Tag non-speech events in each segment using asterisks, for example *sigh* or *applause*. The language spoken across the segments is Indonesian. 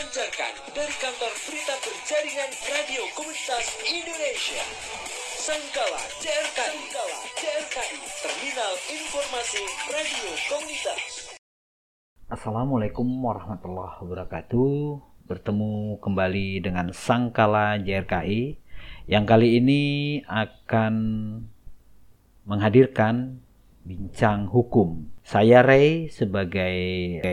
dipancarkan dari kantor berita berjaringan Radio Komunitas Indonesia. Sangkala CRKI, Sangkala CRKI, Terminal Informasi Radio Komunitas. Assalamualaikum warahmatullahi wabarakatuh. Bertemu kembali dengan Sangkala JRKI yang kali ini akan menghadirkan bincang hukum. Saya Ray sebagai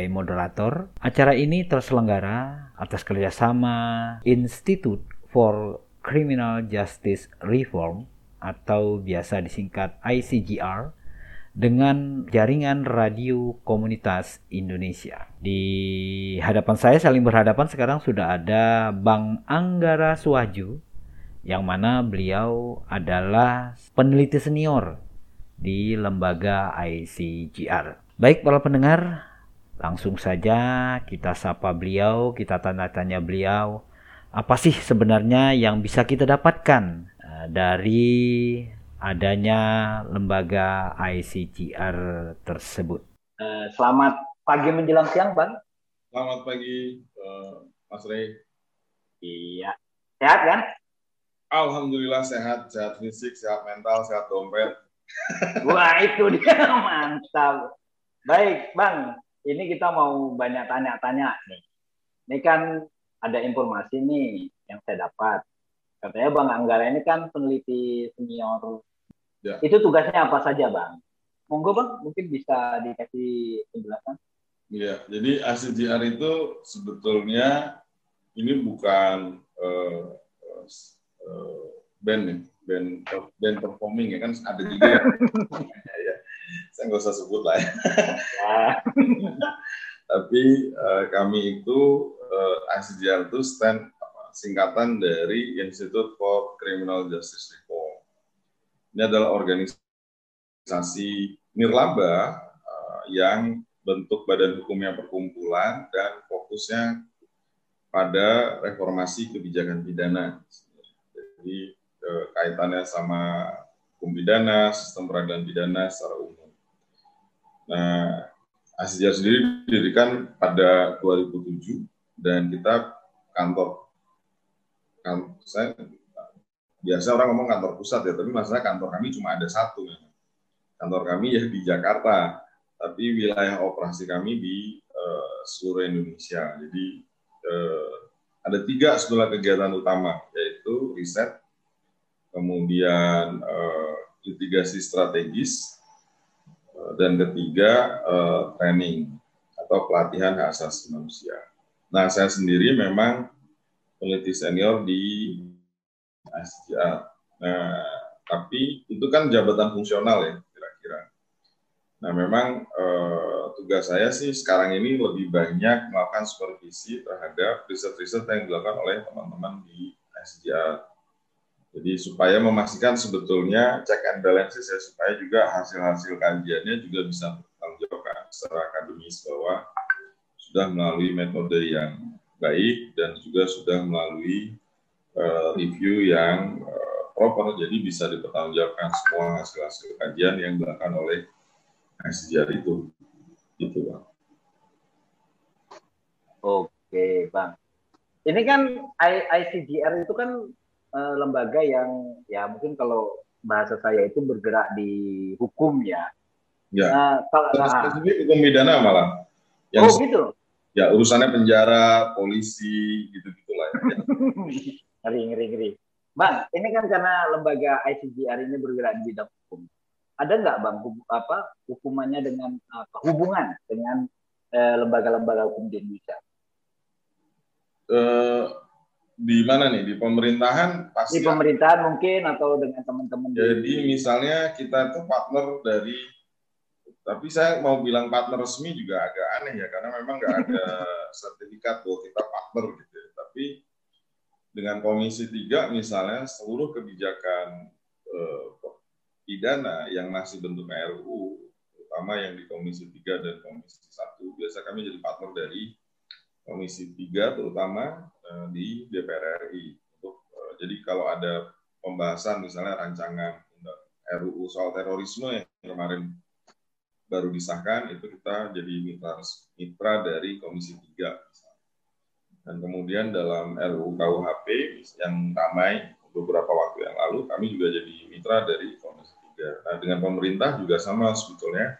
moderator. Acara ini terselenggara atas kerjasama Institute for Criminal Justice Reform atau biasa disingkat ICGR dengan jaringan radio komunitas Indonesia. Di hadapan saya saling berhadapan sekarang sudah ada Bang Anggara Suwaju yang mana beliau adalah peneliti senior di lembaga ICGR. Baik para pendengar, langsung saja kita sapa beliau, kita tanya-tanya beliau, apa sih sebenarnya yang bisa kita dapatkan uh, dari adanya lembaga ICGR tersebut. Uh, selamat pagi menjelang siang, Bang. Selamat pagi, uh, Mas Rey. Iya. Sehat kan? Alhamdulillah sehat, sehat fisik, sehat mental, sehat dompet, Wah itu dia *laughs* mantap. Baik Bang, ini kita mau banyak tanya-tanya nih. Ini kan ada informasi nih yang saya dapat. Katanya Bang Anggara ini kan peneliti senior. Ya. Itu tugasnya apa saja Bang? Monggo Bang, mungkin bisa dikasih penjelasan. Iya, jadi ACGR itu sebetulnya ini bukan uh, uh, band nih band band performing ya kan ada juga ya. *laughs* ya, saya nggak usah sebut lah ya. *laughs* Tapi uh, kami itu uh, eh, ICJR itu stand singkatan dari Institute for Criminal Justice Reform. Ini adalah organisasi nirlaba uh, yang bentuk badan hukumnya perkumpulan dan fokusnya pada reformasi kebijakan pidana. Jadi kaitannya sama hukum pidana, sistem peradilan pidana secara umum. Nah, Asijar sendiri didirikan pada 2007 dan kita kantor kan saya biasa orang ngomong kantor pusat ya, tapi masalah kantor kami cuma ada satu. Kantor kami ya di Jakarta, tapi wilayah operasi kami di uh, seluruh Indonesia. Jadi uh, ada tiga sebelah kegiatan utama, yaitu riset, kemudian uh, litigasi strategis, uh, dan ketiga uh, training atau pelatihan hak asasi manusia. Nah, saya sendiri memang peneliti senior di ASJA. Nah, tapi itu kan jabatan fungsional ya kira-kira. Nah, memang eh, tugas saya sih sekarang ini lebih banyak melakukan supervisi terhadap riset-riset yang dilakukan oleh teman-teman di SJA jadi supaya memastikan sebetulnya check and balances ya supaya juga hasil-hasil kajiannya juga bisa bertanggung secara akademis bahwa sudah melalui metode yang baik dan juga sudah melalui uh, review yang uh, proper jadi bisa dipertanggungjawabkan semua hasil-hasil kajian yang dilakukan oleh SJR itu itu bang. Oke bang. Ini kan ICGR itu kan uh, lembaga yang ya mungkin kalau bahasa saya itu bergerak di hukum ya. Ya. Uh, kalau nah, hukum pidana malah. Yang oh gitu. Ya urusannya penjara, polisi, gitu-gitu lah. Ya. *laughs* ngeri, ngeri, ngeri. Bang, ini kan karena lembaga ICGR ini bergerak di bidang hukum. Ada nggak bang hub, apa hukumannya dengan apa, hubungan dengan eh, lembaga-lembaga eh, hukum di Indonesia? Uh, di mana nih? Di pemerintahan pasti di pemerintahan mungkin atau dengan teman-teman jadi di... misalnya kita tuh partner dari tapi saya mau bilang partner resmi juga agak aneh ya karena memang nggak ada *laughs* sertifikat bahwa kita partner gitu ya. tapi dengan komisi tiga misalnya seluruh kebijakan eh, pidana yang masih bentuk RU terutama yang di komisi tiga dan komisi satu biasa kami jadi partner dari komisi tiga terutama di DPR RI. Uh, jadi kalau ada pembahasan misalnya rancangan RUU soal terorisme yang kemarin baru disahkan itu kita jadi mitra mitra dari Komisi 3 misalnya. Dan kemudian dalam RUU KUHP yang ramai beberapa waktu yang lalu, kami juga jadi mitra dari Komisi 3. Nah, dengan pemerintah juga sama sebetulnya.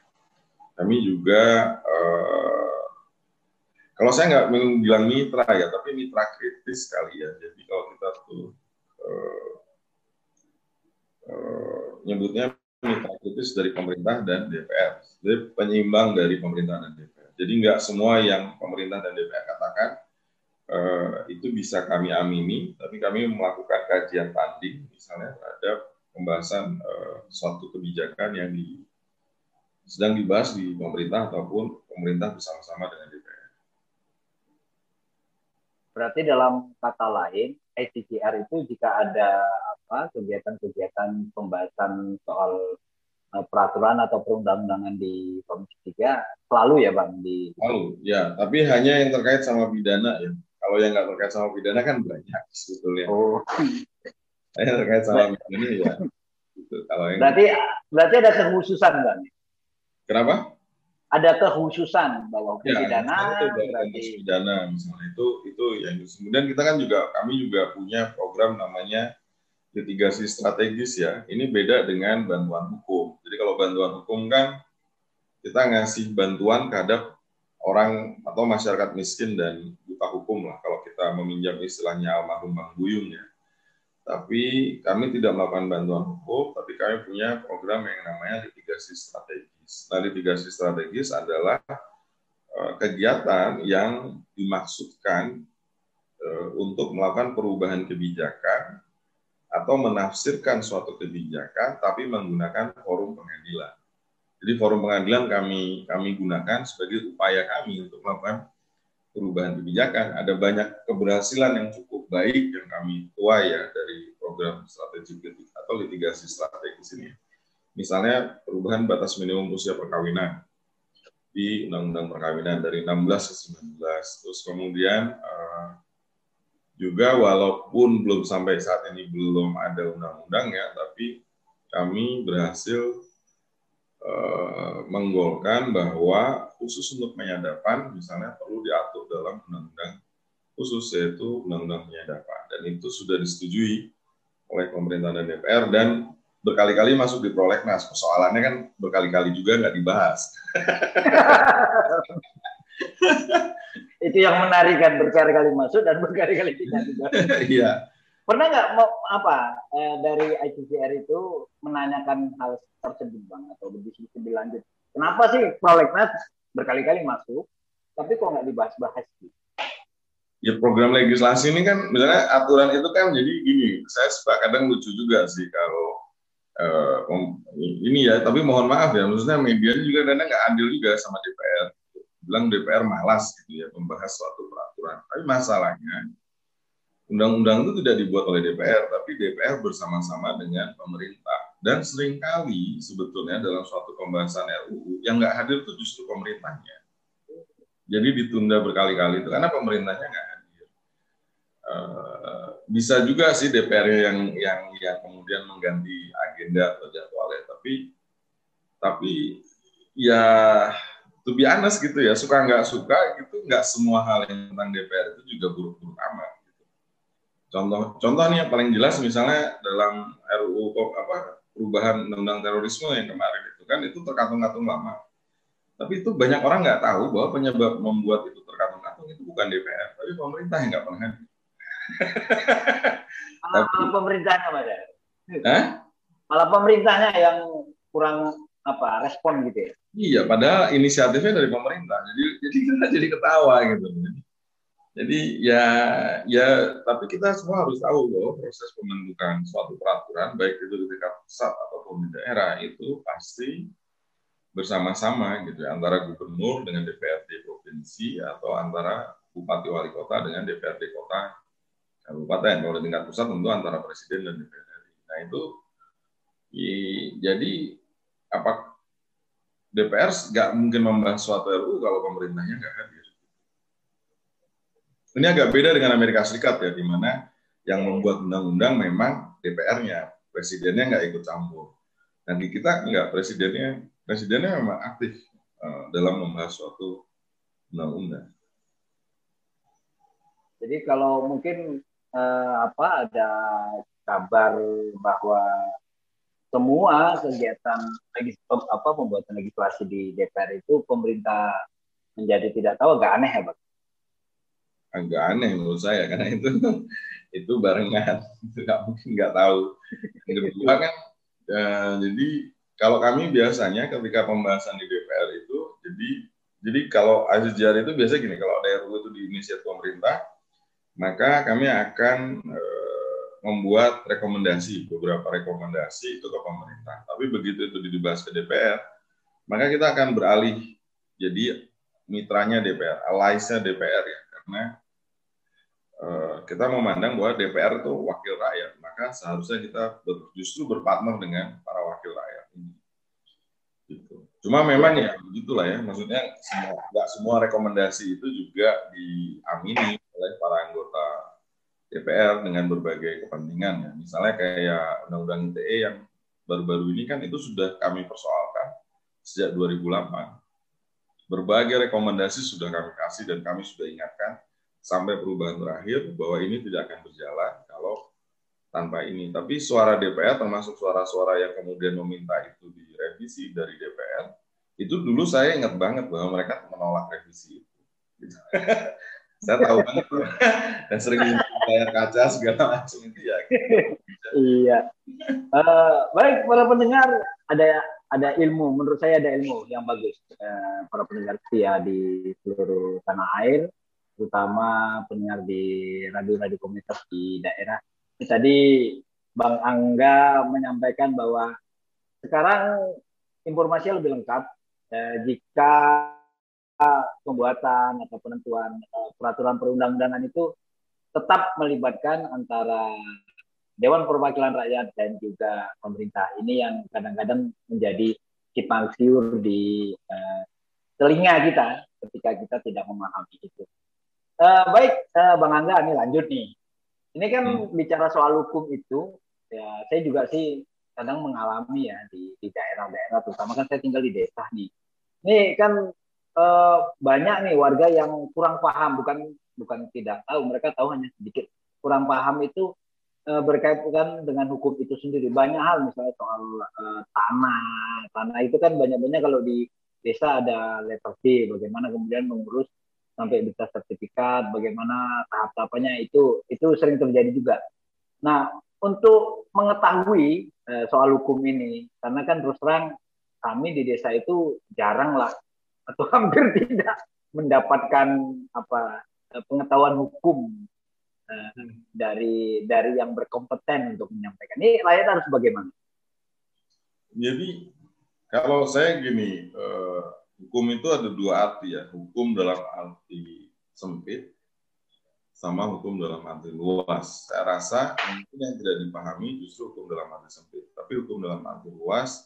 Kami juga, eh, kalau saya nggak bilang mitra ya, tapi mitra kritis kali ya. Jadi kalau kita tuh eh, eh, nyebutnya mitra kritis dari pemerintah dan DPR. Jadi penyeimbang dari pemerintah dan DPR. Jadi nggak semua yang pemerintah dan DPR katakan uh, itu bisa kami amini, tapi kami melakukan kajian tanding misalnya terhadap pembahasan uh, suatu kebijakan yang di, sedang dibahas di pemerintah ataupun pemerintah bersama-sama dengan DPR. Berarti dalam kata lain, ICCR itu jika ada apa kegiatan-kegiatan pembahasan soal Eh, peraturan atau perundang-undangan di Komisi 3 selalu ya Bang di Selalu, ya. Tapi hanya yang terkait sama pidana ya. Kalau yang nggak terkait sama pidana kan banyak sebetulnya. Oh. Yang terkait sama pidana ya. Gitu. Kalau yang... Berarti berarti ada kekhususan Bang? Kenapa? Ada kekhususan bahwa ya, pidana berarti pidana misalnya itu itu yang kemudian kita kan juga kami juga punya program namanya litigasi strategis ya. Ini beda dengan bantuan hukum. Jadi kalau bantuan hukum kan kita ngasih bantuan terhadap orang atau masyarakat miskin dan buta hukum lah kalau kita meminjam istilahnya almarhum Bang Buyung ya. Tapi kami tidak melakukan bantuan hukum, tapi kami punya program yang namanya litigasi strategis. Litigasi strategis adalah eh, kegiatan yang dimaksudkan eh, untuk melakukan perubahan kebijakan atau menafsirkan suatu kebijakan tapi menggunakan forum pengadilan. Jadi forum pengadilan kami kami gunakan sebagai upaya kami untuk melakukan perubahan kebijakan. Ada banyak keberhasilan yang cukup baik yang kami tuai ya dari program strategi atau litigasi strategis ini. Misalnya perubahan batas minimum usia perkawinan di Undang-Undang Perkawinan dari 16 ke 19. Terus kemudian uh, juga walaupun belum sampai saat ini belum ada undang-undangnya, tapi kami berhasil uh, menggolkan bahwa khusus untuk penyadapan misalnya perlu diatur dalam undang-undang khusus yaitu undang-undang penyadapan dan itu sudah disetujui oleh pemerintah dan DPR dan berkali-kali masuk di prolegnas persoalannya kan berkali-kali juga nggak dibahas *laughs* itu yang menarik kan berkali-kali masuk dan berkali-kali tidak *laughs* Iya. Pernah nggak mau apa eh, dari ICCR itu menanyakan hal tersebut bang atau berdiskusi lebih lanjut? Kenapa sih prolegnas berkali-kali masuk, tapi kok nggak dibahas-bahas? Ya program legislasi ini kan misalnya aturan itu kan jadi gini, saya suka kadang lucu juga sih kalau uh, ini ya, tapi mohon maaf ya, maksudnya media juga kadang nggak adil juga sama DPR bilang DPR malas gitu ya membahas suatu peraturan. Tapi masalahnya undang-undang itu tidak dibuat oleh DPR, tapi DPR bersama-sama dengan pemerintah. Dan sering kali sebetulnya dalam suatu pembahasan RUU yang nggak hadir itu justru pemerintahnya. Jadi ditunda berkali-kali itu karena pemerintahnya nggak hadir. Uh, bisa juga sih DPR yang yang yang kemudian mengganti agenda atau jadwalnya, tapi tapi ya to be honest gitu ya suka nggak suka gitu nggak semua hal yang tentang DPR itu juga buruk-buruk amat gitu. contoh contoh nih yang paling jelas misalnya dalam RUU apa perubahan undang-undang terorisme yang kemarin itu kan itu terkatung-katung lama tapi itu banyak orang nggak tahu bahwa penyebab membuat itu terkatung-katung itu bukan DPR tapi pemerintah yang nggak pernah hadir *laughs* malah pemerintahnya mas ya malah pemerintahnya yang kurang apa respon gitu ya? Iya, padahal inisiatifnya dari pemerintah. Jadi jadi kita jadi ketawa gitu. Jadi ya ya tapi kita semua harus tahu bahwa proses pembentukan suatu peraturan baik itu di tingkat pusat ataupun di daerah itu pasti bersama-sama gitu ya, antara gubernur dengan DPRD provinsi atau antara bupati wali kota dengan DPRD kota kabupaten. Kalau di tingkat pusat tentu antara presiden dan DPRD. Nah itu jadi apa DPR nggak mungkin membahas suatu RUU kalau pemerintahnya nggak hadir. Ini agak beda dengan Amerika Serikat ya, di mana yang membuat undang-undang memang DPR-nya, presidennya nggak ikut campur. Dan di kita nggak, presidennya presidennya memang aktif uh, dalam membahas suatu undang-undang. Jadi kalau mungkin eh, apa ada kabar bahwa semua kegiatan legis apa pembuatan legislasi di DPR itu pemerintah menjadi tidak tahu agak aneh ya, Pak? Agak aneh menurut saya karena *laughs* itu itu barengan itu nggak mungkin nggak tahu. Yang kedua kan ya, jadi kalau kami biasanya ketika pembahasan di DPR itu jadi jadi kalau Aziz Jari itu biasa gini kalau ada RUU itu diinisiatif pemerintah maka kami akan e, membuat rekomendasi beberapa rekomendasi itu ke pemerintah. Tapi begitu itu dibahas ke DPR, maka kita akan beralih jadi mitranya DPR, allies-nya DPR ya, karena e, kita memandang bahwa DPR itu wakil rakyat, maka seharusnya kita justru berpartner dengan para wakil rakyat ini. Gitu. Cuma memang ya begitulah ya, maksudnya semua nggak semua rekomendasi itu juga diamini oleh para anggota DPR dengan berbagai kepentingan ya. Misalnya kayak Undang-Undang ITE yang baru-baru ini kan itu sudah kami persoalkan sejak 2008. Berbagai rekomendasi sudah kami kasih dan kami sudah ingatkan sampai perubahan terakhir bahwa ini tidak akan berjalan kalau tanpa ini. Tapi suara DPR termasuk suara-suara yang kemudian meminta itu direvisi dari DPR, itu dulu saya ingat banget bahwa mereka menolak revisi itu. *laughs* saya tahu banget *laughs* dan sering layar kaca segala macam itu ya. Iya. Uh, baik para pendengar ada ada ilmu. Menurut saya ada ilmu yang bagus. Uh, para pendengar setia di seluruh tanah air terutama pendengar di radio-radio komunitas di daerah. Tadi Bang Angga menyampaikan bahwa sekarang informasinya lebih lengkap. Uh, jika pembuatan atau penentuan uh, peraturan perundang-undangan itu tetap melibatkan antara Dewan Perwakilan Rakyat dan juga pemerintah ini yang kadang-kadang menjadi simpang siur di uh, telinga kita ketika kita tidak memahami itu. Uh, baik, uh, Bang Angga, ini lanjut nih. Ini kan hmm. bicara soal hukum itu, ya saya juga sih kadang mengalami ya di daerah-daerah, terutama kan saya tinggal di desa nih. Ini kan uh, banyak nih warga yang kurang paham, bukan bukan tidak tahu, mereka tahu hanya sedikit. Kurang paham itu uh, berkaitan dengan hukum itu sendiri. Banyak hal misalnya soal uh, tanah, tanah itu kan banyak-banyak kalau di desa ada letter C, bagaimana kemudian mengurus sampai bisa sertifikat, bagaimana tahap-tahapannya itu itu sering terjadi juga. Nah, untuk mengetahui soal hukum ini, karena kan terus terang kami di desa itu jarang lah atau *laughs* hampir tidak mendapatkan apa eh, pengetahuan hukum uh, dari dari yang berkompeten untuk menyampaikan. Ini rakyat harus bagaimana? Jadi kalau saya gini, uh, hukum itu ada dua arti ya, hukum dalam arti sempit sama hukum dalam arti luas. Saya rasa mungkin yang tidak dipahami justru hukum dalam arti sempit, tapi hukum dalam arti luas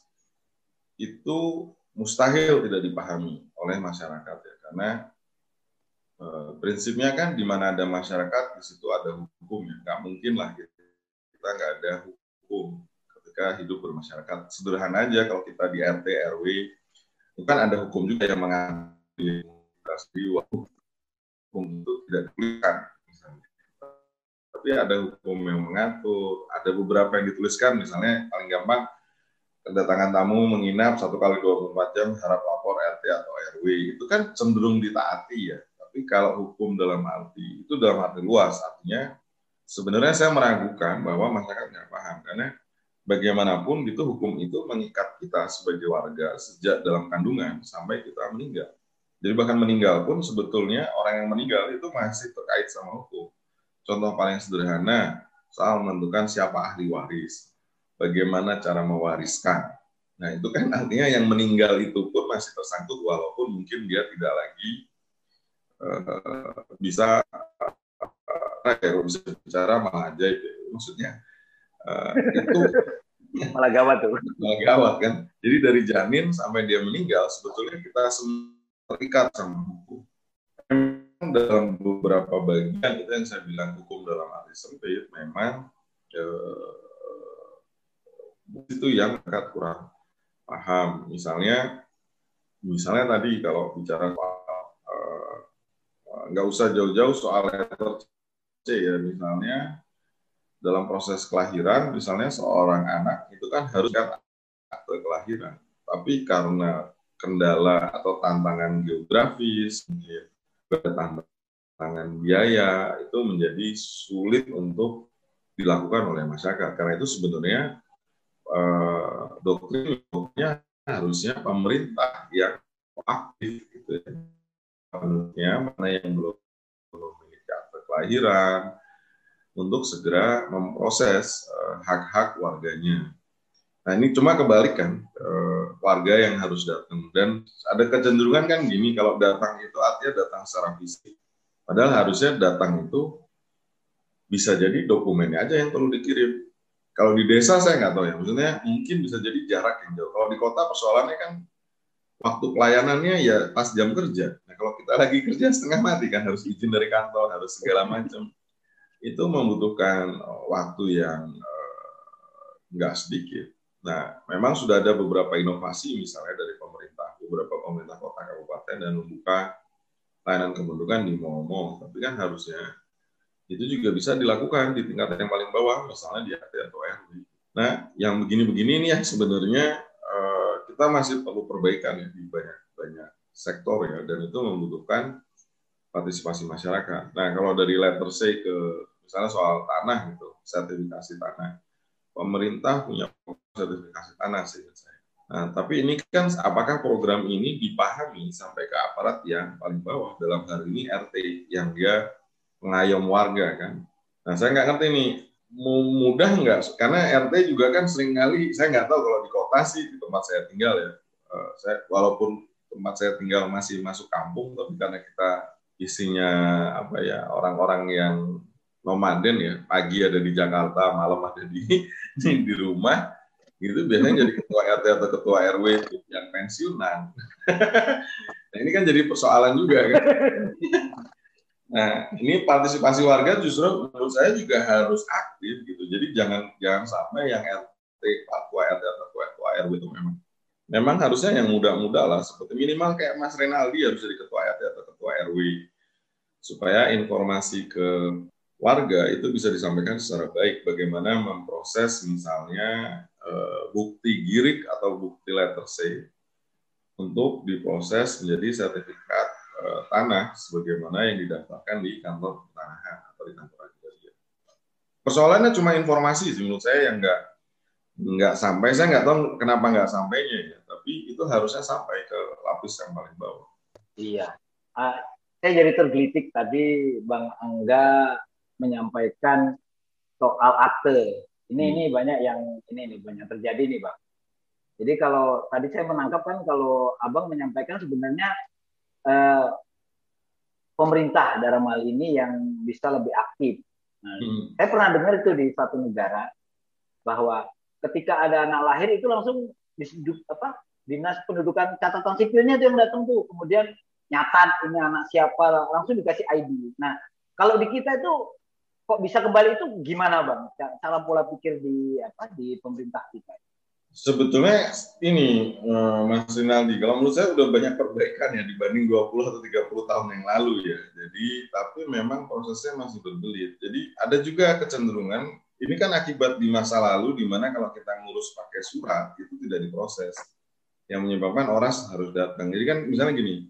itu mustahil tidak dipahami oleh masyarakat ya. Karena e, prinsipnya kan di mana ada masyarakat di situ ada hukum ya. Nggak mungkin lah gitu. kita nggak ada hukum ketika hidup bermasyarakat. Sederhana aja kalau kita di RT RW itu kan ada hukum juga yang mengatur hukum itu tidak dituliskan tapi ada hukum yang mengatur ada beberapa yang dituliskan misalnya paling gampang kedatangan tamu menginap satu kali 24 jam harap lapor RT atau RW itu kan cenderung ditaati ya. Tapi kalau hukum dalam arti itu dalam arti luas artinya sebenarnya saya meragukan bahwa masyarakat nggak paham. Karena bagaimanapun itu hukum itu mengikat kita sebagai warga sejak dalam kandungan sampai kita meninggal. Jadi bahkan meninggal pun sebetulnya orang yang meninggal itu masih terkait sama hukum. Contoh paling sederhana soal menentukan siapa ahli waris bagaimana cara mewariskan. Nah, itu kan artinya yang meninggal itu pun masih tersangkut walaupun mungkin dia tidak lagi uh, bisa uh, ya, bisa bicara malah ajaib ya. Maksudnya uh, itu *laughs* malah gawat tuh. Malah gawat kan. Jadi dari janin sampai dia meninggal sebetulnya kita terikat sama hukum. Dalam beberapa bagian itu yang saya bilang hukum dalam arti sempit memang eh, itu yang agak kurang paham. Misalnya, misalnya tadi kalau bicara uh, nggak usah jauh-jauh soal letter C ya. Misalnya dalam proses kelahiran misalnya seorang anak itu kan harus kan akte kelahiran. Tapi karena kendala atau tantangan geografis tantangan biaya itu menjadi sulit untuk dilakukan oleh masyarakat. Karena itu sebenarnya eh, doktrinnya harusnya pemerintah yang aktif gitu ya mana yang belum memiliki akte kelahiran untuk segera memproses eh, hak-hak warganya. Nah ini cuma kebalikan uh, warga yang harus datang dan ada kecenderungan kan gini kalau datang itu artinya datang secara fisik. Padahal harusnya datang itu bisa jadi dokumennya aja yang perlu dikirim. Kalau di desa saya nggak tahu ya, maksudnya mungkin bisa jadi jarak yang jauh. Kalau di kota persoalannya kan waktu pelayanannya ya pas jam kerja. Nah kalau kita lagi kerja setengah mati kan harus izin dari kantor, harus segala macam itu membutuhkan eh, waktu yang uh, nggak sedikit. Nah, memang sudah ada beberapa inovasi misalnya dari pemerintah, beberapa pemerintah kota kabupaten dan membuka layanan kependudukan di mall-mall. Tapi kan harusnya itu juga bisa dilakukan di tingkat yang paling bawah, misalnya di RT atau RW. Nah, yang begini-begini ini yang sebenarnya uh, kita masih perlu perbaikan ya di banyak banyak sektor ya, dan itu membutuhkan partisipasi masyarakat. Nah, kalau dari letter C ke misalnya soal tanah gitu, sertifikasi tanah. Pemerintah punya sertifikasi tanah sih. Nah, tapi ini kan apakah program ini dipahami sampai ke aparat yang paling bawah dalam hal ini RT yang dia pengayom warga kan. Nah, saya nggak ngerti nih mudah nggak? Karena RT juga kan sering kali saya nggak tahu kalau di kota sih di tempat saya tinggal ya. Uh, saya walaupun tempat saya tinggal masih masuk kampung tapi karena kita isinya apa ya orang-orang yang nomaden ya pagi ada di Jakarta malam ada di di rumah itu biasanya jadi ketua RT atau ketua RW yang pensiunan. *laughs* Nah ini kan jadi persoalan juga kan *laughs* nah ini partisipasi warga justru menurut saya juga harus aktif gitu. Jadi jangan jangan sampai yang RT ketua RT atau ketua RW itu memang memang harusnya yang muda-muda lah. Seperti minimal kayak Mas Renaldi harus jadi ketua RT atau ketua RW supaya informasi ke warga itu bisa disampaikan secara baik. Bagaimana memproses misalnya eh, bukti girik atau bukti letter C untuk diproses menjadi sertifikat eh, tanah sebagaimana yang didaftarkan di kantor pertanahan atau di kantor agraria. Persoalannya cuma informasi sih menurut saya yang nggak nggak sampai saya nggak tahu kenapa nggak sampainya ya tapi itu harusnya sampai ke lapis yang paling bawah. Iya, uh, saya jadi tergelitik tadi Bang Angga menyampaikan soal akte. Ini hmm. ini banyak yang ini nih banyak terjadi nih, Bang. Jadi kalau tadi saya menangkap kan kalau Abang menyampaikan sebenarnya eh, pemerintah dalam hal ini yang bisa lebih aktif. Nah, hmm. Saya pernah dengar itu di satu negara bahwa ketika ada anak lahir itu langsung disudut apa dinas pendudukan catatan sipilnya itu yang datang tuh kemudian nyatat ini anak siapa langsung dikasih ID. Nah kalau di kita itu kok bisa kembali itu gimana bang cara pola pikir di apa di pemerintah kita sebetulnya ini eh, Mas Rinaldi kalau menurut saya udah banyak perbaikan ya dibanding 20 atau 30 tahun yang lalu ya. Jadi tapi memang prosesnya masih berbelit. Jadi ada juga kecenderungan ini kan akibat di masa lalu di mana kalau kita ngurus pakai surat itu tidak diproses. Yang menyebabkan orang harus datang. Jadi kan misalnya gini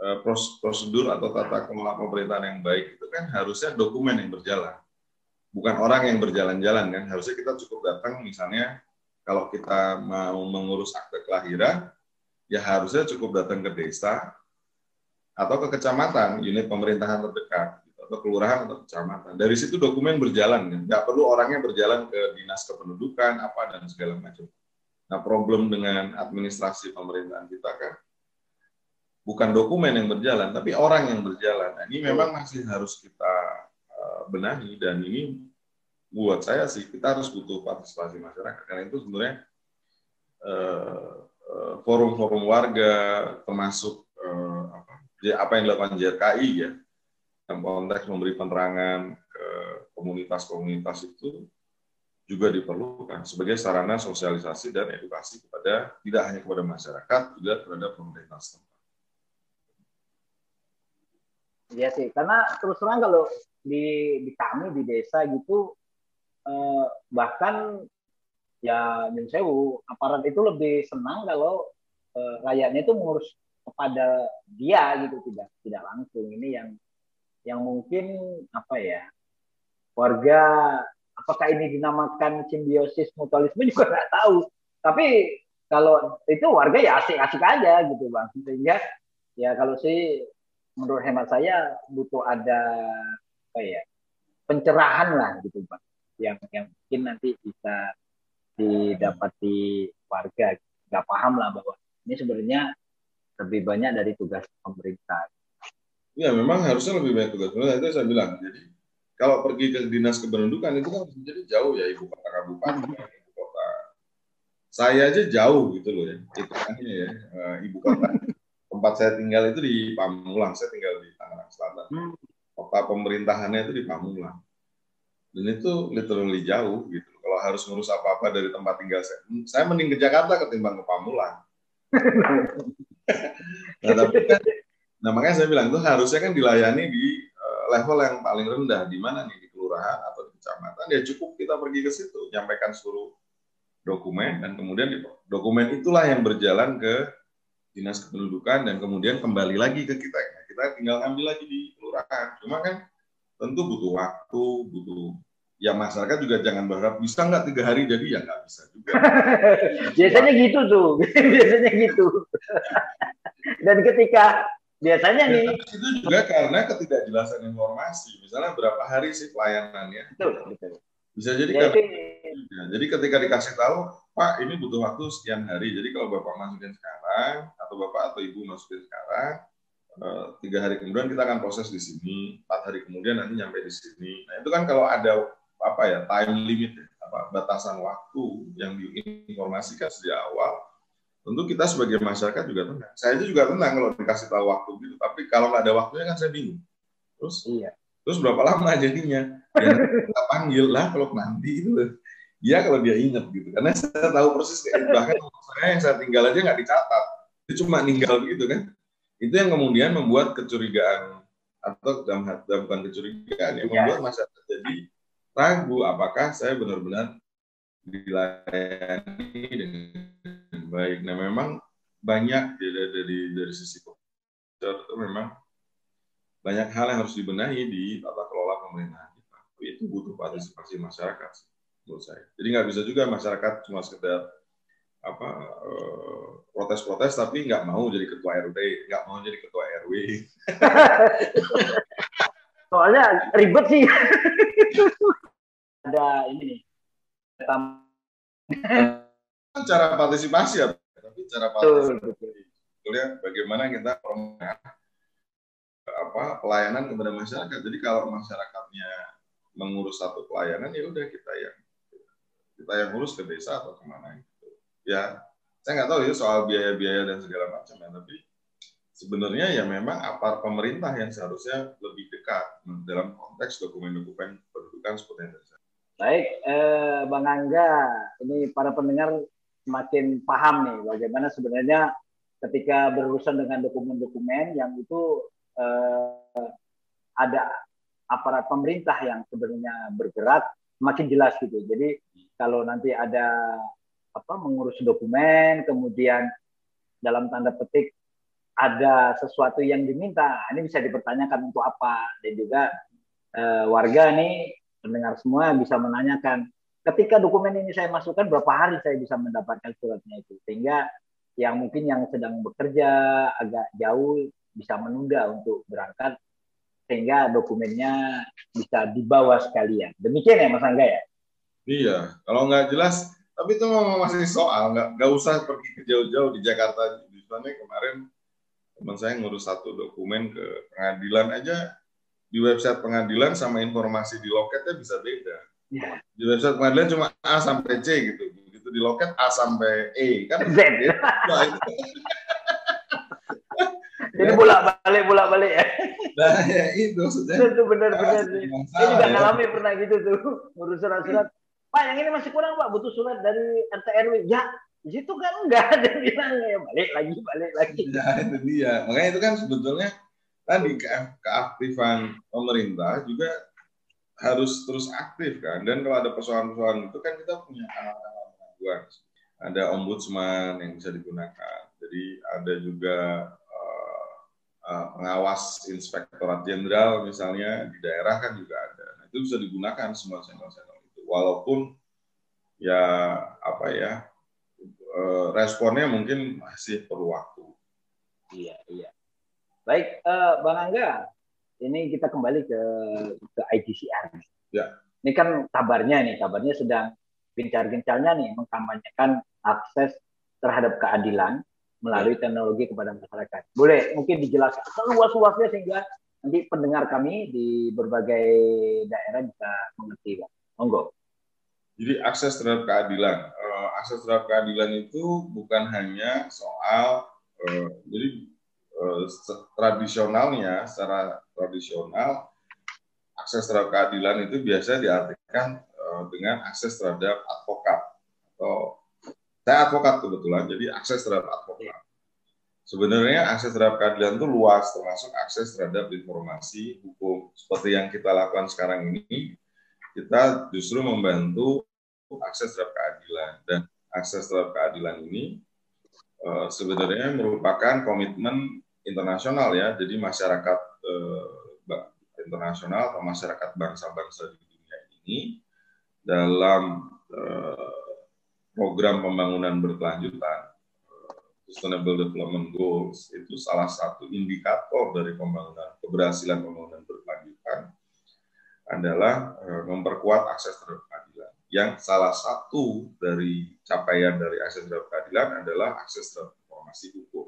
Eh, prosedur atau tata kelola pemerintahan yang baik itu kan harusnya dokumen yang berjalan, bukan orang yang berjalan-jalan kan. Harusnya kita cukup datang misalnya kalau kita mau mengurus akte kelahiran, ya harusnya cukup datang ke desa atau ke kecamatan, unit pemerintahan terdekat, gitu, atau kelurahan atau kecamatan. Dari situ dokumen berjalan, kan? nggak perlu orangnya berjalan ke dinas kependudukan apa dan segala macam. Nah problem dengan administrasi pemerintahan kita kan bukan dokumen yang berjalan, tapi orang yang berjalan. Nah, ini memang masih harus kita uh, benahi dan ini buat saya sih kita harus butuh partisipasi masyarakat karena itu sebenarnya uh, forum-forum warga termasuk uh, apa, ya, apa yang dilakukan JRKI ya dalam konteks memberi penerangan ke komunitas-komunitas itu juga diperlukan sebagai sarana sosialisasi dan edukasi kepada tidak hanya kepada masyarakat juga terhadap pemerintah setempat. Iya sih, karena terus terang kalau di di kami di desa gitu eh, bahkan ya nyun sewu aparat itu lebih senang kalau eh, rakyatnya itu mengurus kepada dia gitu tidak tidak langsung. Ini yang yang mungkin apa ya warga apakah ini dinamakan simbiosis mutualisme juga *laughs* nggak tahu. Tapi kalau itu warga ya asik-asik aja gitu bang. Sehingga ya kalau sih menurut hemat saya butuh ada apa ya pencerahan lah gitu bang yang yang mungkin nanti bisa didapati warga nggak paham lah bahwa ini sebenarnya lebih banyak dari tugas pemerintah. Ya memang harusnya lebih banyak tugas pemerintah itu saya bilang. Jadi kalau pergi ke dinas kependudukan itu kan menjadi jauh ya ibu kota kabupaten, ibu kota. Saya aja jauh gitu loh ya, hitungannya ya eh, ibu kota. Tempat saya tinggal itu di Pamulang, saya tinggal di Tangerang Selatan. Hmm. Kota pemerintahannya itu di Pamulang. Dan itu literally jauh gitu. Kalau harus ngurus apa-apa dari tempat tinggal saya, saya mending ke Jakarta ketimbang ke Pamulang. *laughs* nah, tapi kan, nah makanya saya bilang itu harusnya kan dilayani di uh, level yang paling rendah. Di mana nih? Di kelurahan atau di kecamatan? Ya cukup kita pergi ke situ nyampaikan seluruh dokumen dan kemudian di- dokumen itulah yang berjalan ke dinas kependudukan dan kemudian kembali lagi ke kita. Kita tinggal ngambil lagi di kelurahan. Cuma kan tentu butuh waktu butuh ya masyarakat juga jangan berharap bisa nggak tiga hari jadi ya nggak bisa juga *laughs* biasanya gitu tuh, *laughs* biasanya gitu. *laughs* Dan ketika biasanya nih, itu juga karena ketidakjelasan informasi misalnya berapa hari sih pelayanannya betul, betul. bisa jadi Ya, karena itu, Ya, jadi ketika dikasih tahu, Pak ini butuh waktu sekian hari. Jadi kalau Bapak masukin sekarang, atau Bapak atau Ibu masukin sekarang, tiga hari kemudian kita akan proses di sini, empat hari kemudian nanti nyampe di sini. Nah itu kan kalau ada apa ya time limit, ya, apa batasan waktu yang diinformasikan sejak awal, tentu kita sebagai masyarakat juga tenang. Saya itu juga tenang kalau dikasih tahu waktu gitu, tapi kalau nggak ada waktunya kan saya bingung. Terus iya. Terus berapa lama jadinya? Ya kita panggil lah kalau nanti itu. Dia kalau dia ingat gitu. Karena saya tahu persis kayak bahkan saya yang saya tinggal aja nggak dicatat. Itu cuma ninggal gitu kan. Itu yang kemudian membuat kecurigaan atau dalam hati bukan kecurigaan yang Iya. membuat masyarakat jadi ragu apakah saya benar-benar dilayani dengan baik. Nah memang banyak dari dari, dari sisi komputer itu memang banyak hal yang harus dibenahi di tata kelola pemerintahan kita. Itu butuh partisipasi masyarakat menurut saya. Jadi nggak bisa juga masyarakat cuma sekedar apa eh, protes-protes tapi nggak mau jadi ketua RT, nggak mau jadi ketua RW. *laughs* Soalnya ribet sih. ada ini nih. Tam- Cara partisipasi ya, tapi cara partisipasi betul. sebetulnya bagaimana kita promosi apa pelayanan kepada masyarakat. Jadi kalau masyarakatnya mengurus satu pelayanan ya udah kita yang kita yang urus ke desa atau ke mana gitu. Ya saya nggak tahu ya soal biaya-biaya dan segala macam ya, tapi sebenarnya ya memang apart pemerintah yang seharusnya lebih dekat dalam konteks dokumen-dokumen pendudukan seperti yang saya Baik, eh, Bang Angga, ini para pendengar semakin paham nih bagaimana sebenarnya ketika berurusan dengan dokumen-dokumen yang itu eh, ada aparat pemerintah yang sebenarnya bergerak makin jelas gitu. Jadi kalau nanti ada apa mengurus dokumen, kemudian dalam tanda petik ada sesuatu yang diminta, ini bisa dipertanyakan untuk apa. Dan juga eh, warga nih pendengar semua bisa menanyakan ketika dokumen ini saya masukkan berapa hari saya bisa mendapatkan suratnya itu? Sehingga yang mungkin yang sedang bekerja agak jauh bisa menunda untuk berangkat sehingga dokumennya bisa dibawa sekalian. Demikian ya Mas Angga ya? Iya, kalau nggak jelas, tapi itu memang masih soal, nggak nggak usah pergi ke jauh-jauh di Jakarta. Di sana kemarin teman saya ngurus satu dokumen ke pengadilan aja di website pengadilan sama informasi di loketnya bisa beda. Ya. Di website pengadilan cuma A sampai C gitu, begitu di loket A sampai E kan. Z jadi bolak balik bolak balik ya nah, ya itu maksudnya. itu benar-benar saya juga ya. ngalamin pernah gitu tuh ngurus surat-surat Pak yang ini masih kurang Pak butuh surat dari RT RW ya di kan enggak dia bilang ya balik lagi balik lagi *laughs* Ya, itu dia. Makanya itu kan sebetulnya tadi ke- keaktifan pemerintah juga harus terus aktif kan. Dan kalau ada persoalan-persoalan itu kan kita punya kanal-kanal pengaduan. Ada ombudsman yang bisa digunakan. Jadi ada juga uh, uh, pengawas inspektorat jenderal misalnya di daerah kan juga ada. Nah, itu bisa digunakan semua itu. Walaupun ya apa ya uh, responnya mungkin masih perlu waktu. Iya iya. Baik, uh, Bang Angga, ini kita kembali ke ke IGCR. Ya. Ini kan kabarnya nih, kabarnya sedang gencar-gencarnya nih mengkampanyekan akses terhadap keadilan melalui ya. teknologi kepada masyarakat. Boleh mungkin dijelaskan seluas-luasnya sehingga nanti pendengar kami di berbagai daerah bisa mengerti, Bang. Monggo. Jadi akses terhadap keadilan, uh, akses terhadap keadilan itu bukan hanya soal, uh, jadi uh, tradisionalnya, secara tradisional akses terhadap keadilan itu biasa diartikan uh, dengan akses terhadap advokat atau saya advokat kebetulan jadi akses terhadap advokat. Sebenarnya akses terhadap keadilan itu luas termasuk akses terhadap informasi hukum. Seperti yang kita lakukan sekarang ini kita justru membantu akses terhadap keadilan dan akses terhadap keadilan ini uh, sebenarnya merupakan komitmen internasional ya jadi masyarakat uh, internasional atau masyarakat bangsa-bangsa di dunia ini dalam uh, program pembangunan berkelanjutan Sustainable Development Goals itu salah satu indikator dari pembangunan keberhasilan pembangunan berkelanjutan adalah memperkuat akses terhadap. Yang salah satu dari capaian dari akses terhadap keadilan adalah akses terhadap informasi hukum.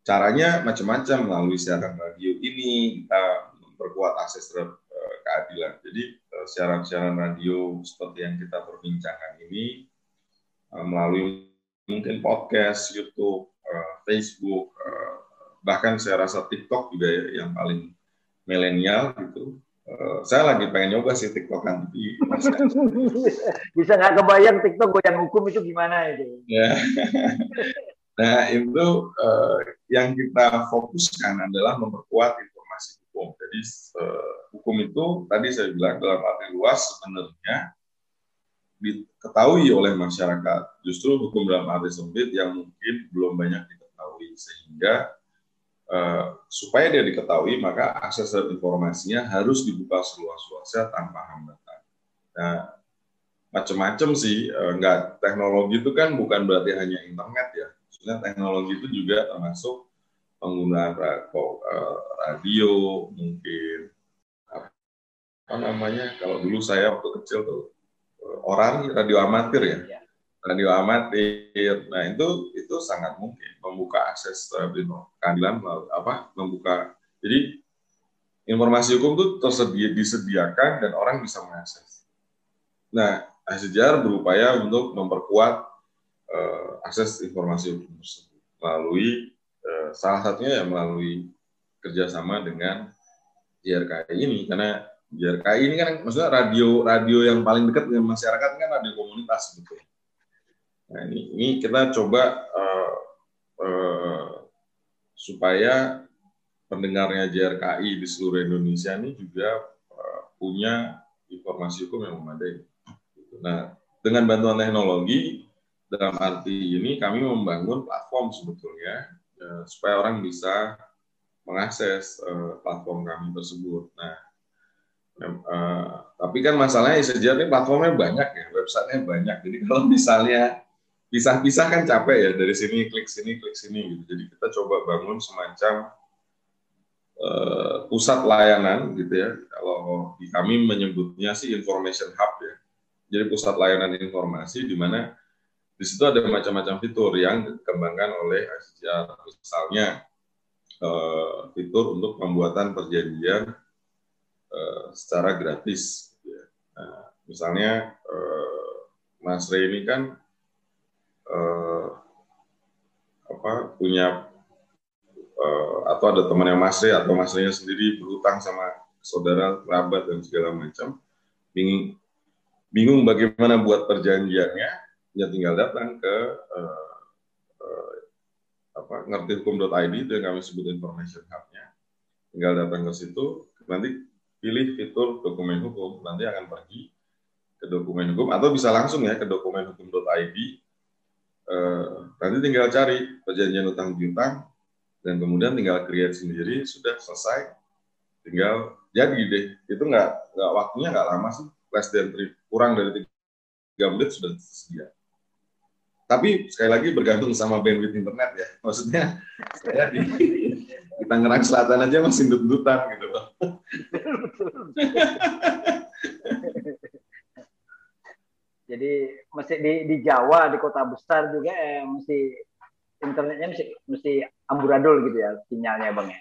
Caranya macam-macam melalui siaran radio ini kita memperkuat akses terhadap uh, keadilan. Jadi uh, siaran-siaran radio seperti yang kita perbincangkan ini uh, melalui mungkin podcast, YouTube, Facebook, bahkan saya rasa TikTok juga ya, yang paling milenial gitu. Uh, saya lagi pengen nyoba sih TikTok kan, tapi *laughs* bisa nggak kebayang TikTok goyang hukum itu gimana itu? Ya. *laughs* nah itu uh, yang kita fokuskan adalah memperkuat hukum. Jadi uh, hukum itu tadi saya bilang dalam arti luas sebenarnya diketahui oleh masyarakat. Justru hukum dalam arti sempit yang mungkin belum banyak diketahui sehingga uh, supaya dia diketahui maka akses terhadap informasinya harus dibuka seluas-luasnya tanpa hambatan. Nah, macam-macam sih, uh, enggak teknologi itu kan bukan berarti hanya internet ya. Sebenarnya teknologi itu juga termasuk penggunaan eh, radio mungkin apa namanya kalau dulu saya waktu kecil tuh eh, orang radio amatir ya iya. Radio amatir. Nah itu itu sangat mungkin membuka akses terhadap keadilan apa membuka. Jadi informasi hukum itu tersedia disediakan dan orang bisa mengakses. Nah sejarah berupaya untuk memperkuat uh, akses informasi hukum tersebut melalui Eh, salah satunya ya melalui kerjasama dengan JRKI ini. Karena JRKI ini kan maksudnya radio radio yang paling dekat dengan masyarakat kan radio komunitas gitu. Nah ini, ini kita coba uh, uh, supaya pendengarnya JRKI di seluruh Indonesia ini juga uh, punya informasi hukum yang memadai. Nah dengan bantuan teknologi dalam arti ini kami membangun platform sebetulnya Eh, supaya orang bisa mengakses uh, platform kami tersebut. Nah, uh, tapi kan masalahnya sejatinya platformnya banyak ya, websitenya banyak. Jadi kalau misalnya pisah-pisah kan capek ya dari sini klik sini klik sini gitu. Jadi kita coba bangun semacam uh, pusat layanan gitu ya. Kalau di kami menyebutnya sih information hub ya. Jadi pusat layanan informasi di mana di situ ada macam-macam fitur yang dikembangkan oleh ICCR. Misalnya uh, fitur untuk pembuatan perjanjian uh, secara gratis. Nah, misalnya uh, Mas Rey ini kan uh, apa punya uh, atau ada teman yang Mas Rey atau Mas Rey sendiri berutang sama saudara, kerabat dan segala macam, bingung bingung bagaimana buat perjanjiannya, ya tinggal datang ke uh, uh, apa ngerti hukum.id itu yang kami sebut information hub-nya. Tinggal datang ke situ, nanti pilih fitur dokumen hukum, nanti akan pergi ke dokumen hukum atau bisa langsung ya ke dokumenhukum.id. Eh, nanti tinggal cari perjanjian utang piutang dan kemudian tinggal create sendiri sudah selesai. Tinggal jadi deh. Itu nggak nggak waktunya nggak lama sih, less than three, kurang dari tiga menit sudah tersedia. Tapi sekali lagi bergantung sama bandwidth internet ya. Maksudnya *laughs* saya di, di Tangerang Selatan aja masih dut-dutan gitu loh. *laughs* Jadi mesti di, di Jawa, di kota besar juga eh, mesti internetnya mesti, mesti amburadul gitu ya sinyalnya bang ya.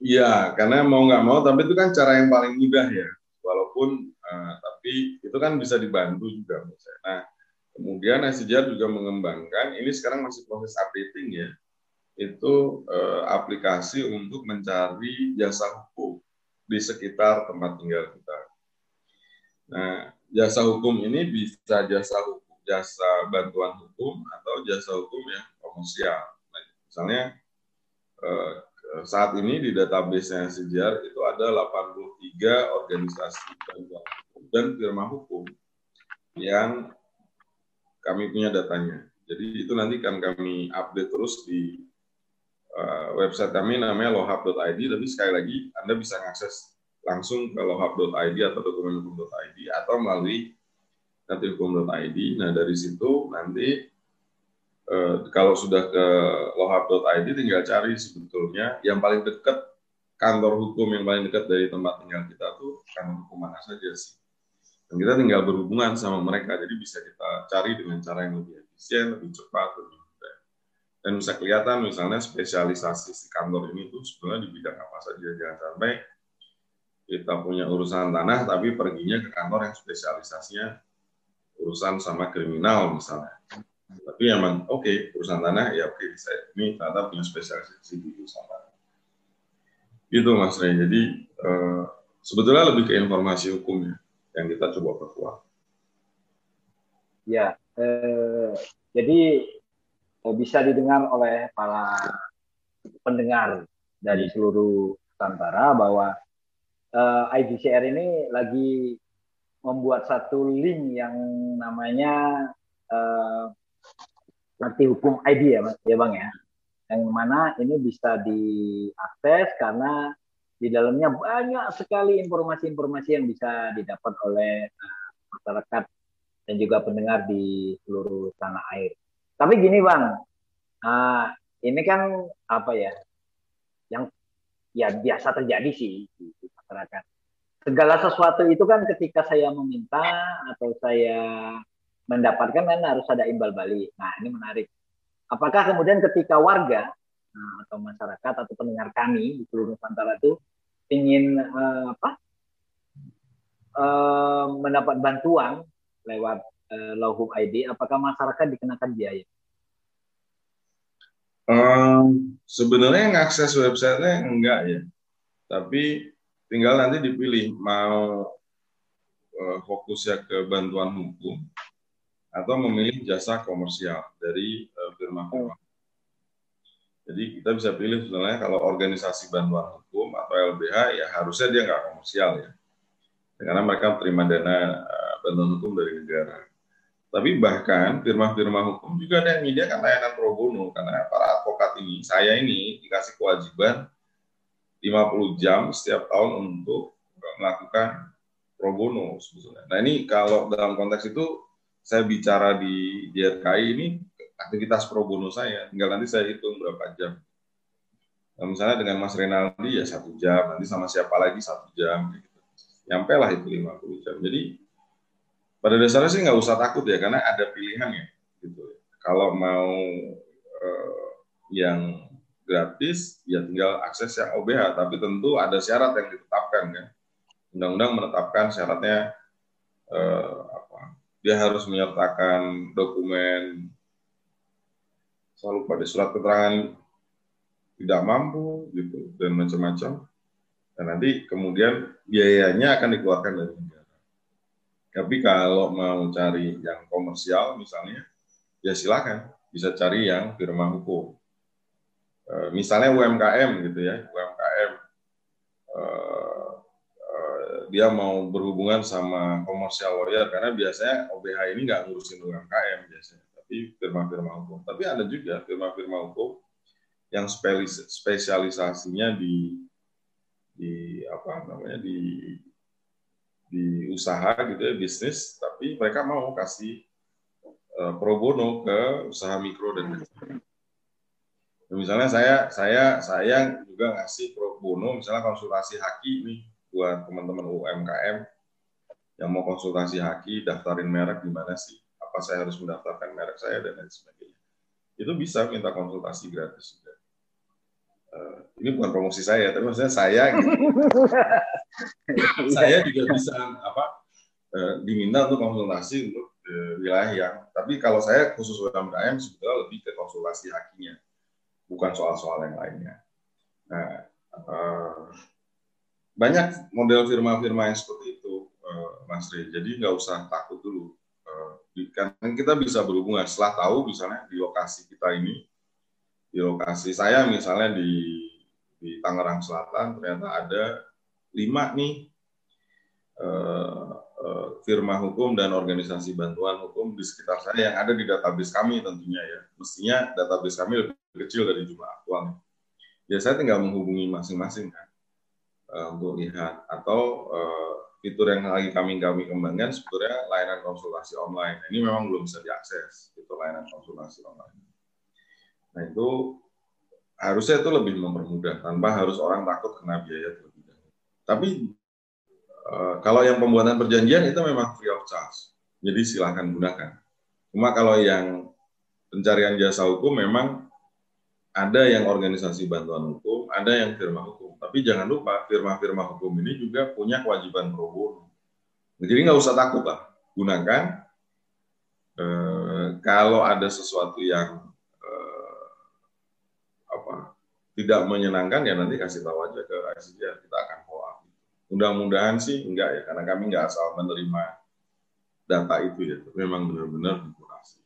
Iya, karena mau nggak mau, tapi itu kan cara yang paling mudah ya. Walaupun, uh, tapi itu kan bisa dibantu juga. Nah, Kemudian Sejarah juga mengembangkan, ini sekarang masih proses updating ya, itu eh, aplikasi untuk mencari jasa hukum di sekitar tempat tinggal kita. Nah, jasa hukum ini bisa jasa hukum, jasa bantuan hukum atau jasa hukum yang komersial. Misalnya eh, saat ini di database-nya Sejar itu ada 83 organisasi bantuan hukum dan firma hukum yang kami punya datanya. Jadi itu nanti akan kami update terus di uh, website kami namanya lohab.id, tapi sekali lagi Anda bisa mengakses langsung ke lohab.id atau dokumenhukum.id atau melalui nantihukum.id. Nah dari situ nanti uh, kalau sudah ke lohab.id tinggal cari sebetulnya. Yang paling dekat kantor hukum yang paling dekat dari tempat tinggal kita tuh kantor hukum mana saja sih. Dan kita tinggal berhubungan sama mereka jadi bisa kita cari dengan cara yang lebih efisien lebih cepat lebih mudah. Dan bisa kelihatan misalnya spesialisasi si kantor ini tuh sebenarnya di bidang apa saja jangan sampai kita punya urusan tanah tapi perginya ke kantor yang spesialisasinya urusan sama kriminal misalnya. Tapi emang oke okay, urusan tanah ya oke okay, saya ini ternyata punya spesialisasi di urusan tanah. Itu mas Ray jadi uh, sebetulnya lebih ke informasi hukumnya yang kita coba perkuat. Ya, eh, jadi eh, bisa didengar oleh para pendengar dari seluruh Nusantara bahwa eh, IDCR ini lagi membuat satu link yang namanya eh, nanti hukum ID ya, ya bang ya, yang mana ini bisa diakses karena di dalamnya banyak sekali informasi-informasi yang bisa didapat oleh uh, masyarakat dan juga pendengar di seluruh tanah air. Tapi gini bang, uh, ini kan apa ya, yang ya biasa terjadi sih di masyarakat. Segala sesuatu itu kan ketika saya meminta atau saya mendapatkan kan harus ada imbal balik. Nah ini menarik. Apakah kemudian ketika warga nah, atau masyarakat atau pendengar kami di seluruh Nusantara itu ingin uh, apa uh, mendapat bantuan lewat uh, Lauhub ID, apakah masyarakat dikenakan biaya? Um, sebenarnya ngakses websitenya enggak ya, tapi tinggal nanti dipilih mau uh, fokusnya ke bantuan hukum atau memilih jasa komersial dari firma-firma. Uh, jadi kita bisa pilih sebenarnya kalau organisasi bantuan hukum atau LBH ya harusnya dia nggak komersial ya. Karena mereka terima dana uh, bantuan hukum dari negara. Tapi bahkan firma-firma hukum juga ada yang menyediakan layanan pro bono karena para advokat ini, saya ini dikasih kewajiban 50 jam setiap tahun untuk melakukan pro bono sebetulnya. Nah ini kalau dalam konteks itu saya bicara di DRKI ini aktivitas pro bono saya. Tinggal nanti saya hitung berapa jam. Nah, misalnya dengan Mas Renaldi ya satu jam, nanti sama siapa lagi satu jam. Gitu. Nyampe lah itu 50 jam. Jadi pada dasarnya sih nggak usah takut ya, karena ada pilihan ya. Gitu. Kalau mau eh, yang gratis, ya tinggal akses yang OBH. Tapi tentu ada syarat yang ditetapkan kan. Undang-undang menetapkan syaratnya eh, apa? Dia harus menyertakan dokumen selalu pada surat keterangan tidak mampu gitu dan macam-macam dan nanti kemudian biayanya akan dikeluarkan dari negara. Tapi kalau mau cari yang komersial misalnya, ya silakan bisa cari yang firma hukum. E, misalnya UMKM gitu ya, UMKM e, e, dia mau berhubungan sama komersial lawyer karena biasanya OBH ini nggak ngurusin UMKM biasanya, tapi firma-firma hukum. Tapi ada juga firma-firma hukum yang spesialisasinya di di apa namanya di di usaha gitu ya bisnis, tapi mereka mau kasih pro bono ke usaha mikro dan kecil. Misalnya saya saya saya juga ngasih pro bono misalnya konsultasi haki nih buat teman-teman UMKM yang mau konsultasi haki, daftarin merek gimana sih? Apa saya harus mendaftarkan merek saya dan lain sebagainya. Itu bisa minta konsultasi gratis juga. Uh, ini bukan promosi saya, tapi maksudnya saya gitu. *laughs* saya juga bisa apa uh, diminta untuk konsultasi untuk uh, wilayah yang. Tapi kalau saya khusus UMKM sebetulnya lebih ke konsultasi hakinya, bukan soal-soal yang lainnya. Nah, uh, banyak model firma-firma yang seperti itu, uh, Mas Rey. Jadi nggak usah takut dulu. Uh, kan kita bisa berhubungan setelah tahu misalnya di lokasi kita ini, di lokasi saya misalnya di di Tangerang Selatan ternyata ada lima nih firma hukum dan organisasi bantuan hukum di sekitar saya yang ada di database kami tentunya ya. Mestinya database kami lebih kecil dari jumlah aktualnya. Ya saya tinggal menghubungi masing-masing kan uh, untuk lihat atau uh, fitur yang lagi kami kami kembangkan sebetulnya layanan konsultasi online. Ini memang belum bisa diakses itu layanan konsultasi online. Nah itu harusnya itu lebih mempermudah tanpa harus orang takut kena biaya terlebih dahulu. Tapi uh, kalau yang pembuatan perjanjian itu memang free of charge, jadi silahkan gunakan. Cuma kalau yang pencarian jasa hukum memang ada yang organisasi bantuan hukum, ada yang firma hukum. Tapi jangan lupa firma-firma hukum ini juga punya kewajiban pro bono. Jadi nggak usah takut lah, gunakan. E, kalau ada sesuatu yang e, apa tidak menyenangkan ya nanti kasih tahu aja ke ICJ kita akan follow up. Mudah-mudahan sih enggak ya, karena kami nggak asal menerima data itu ya, memang benar-benar dikurasi.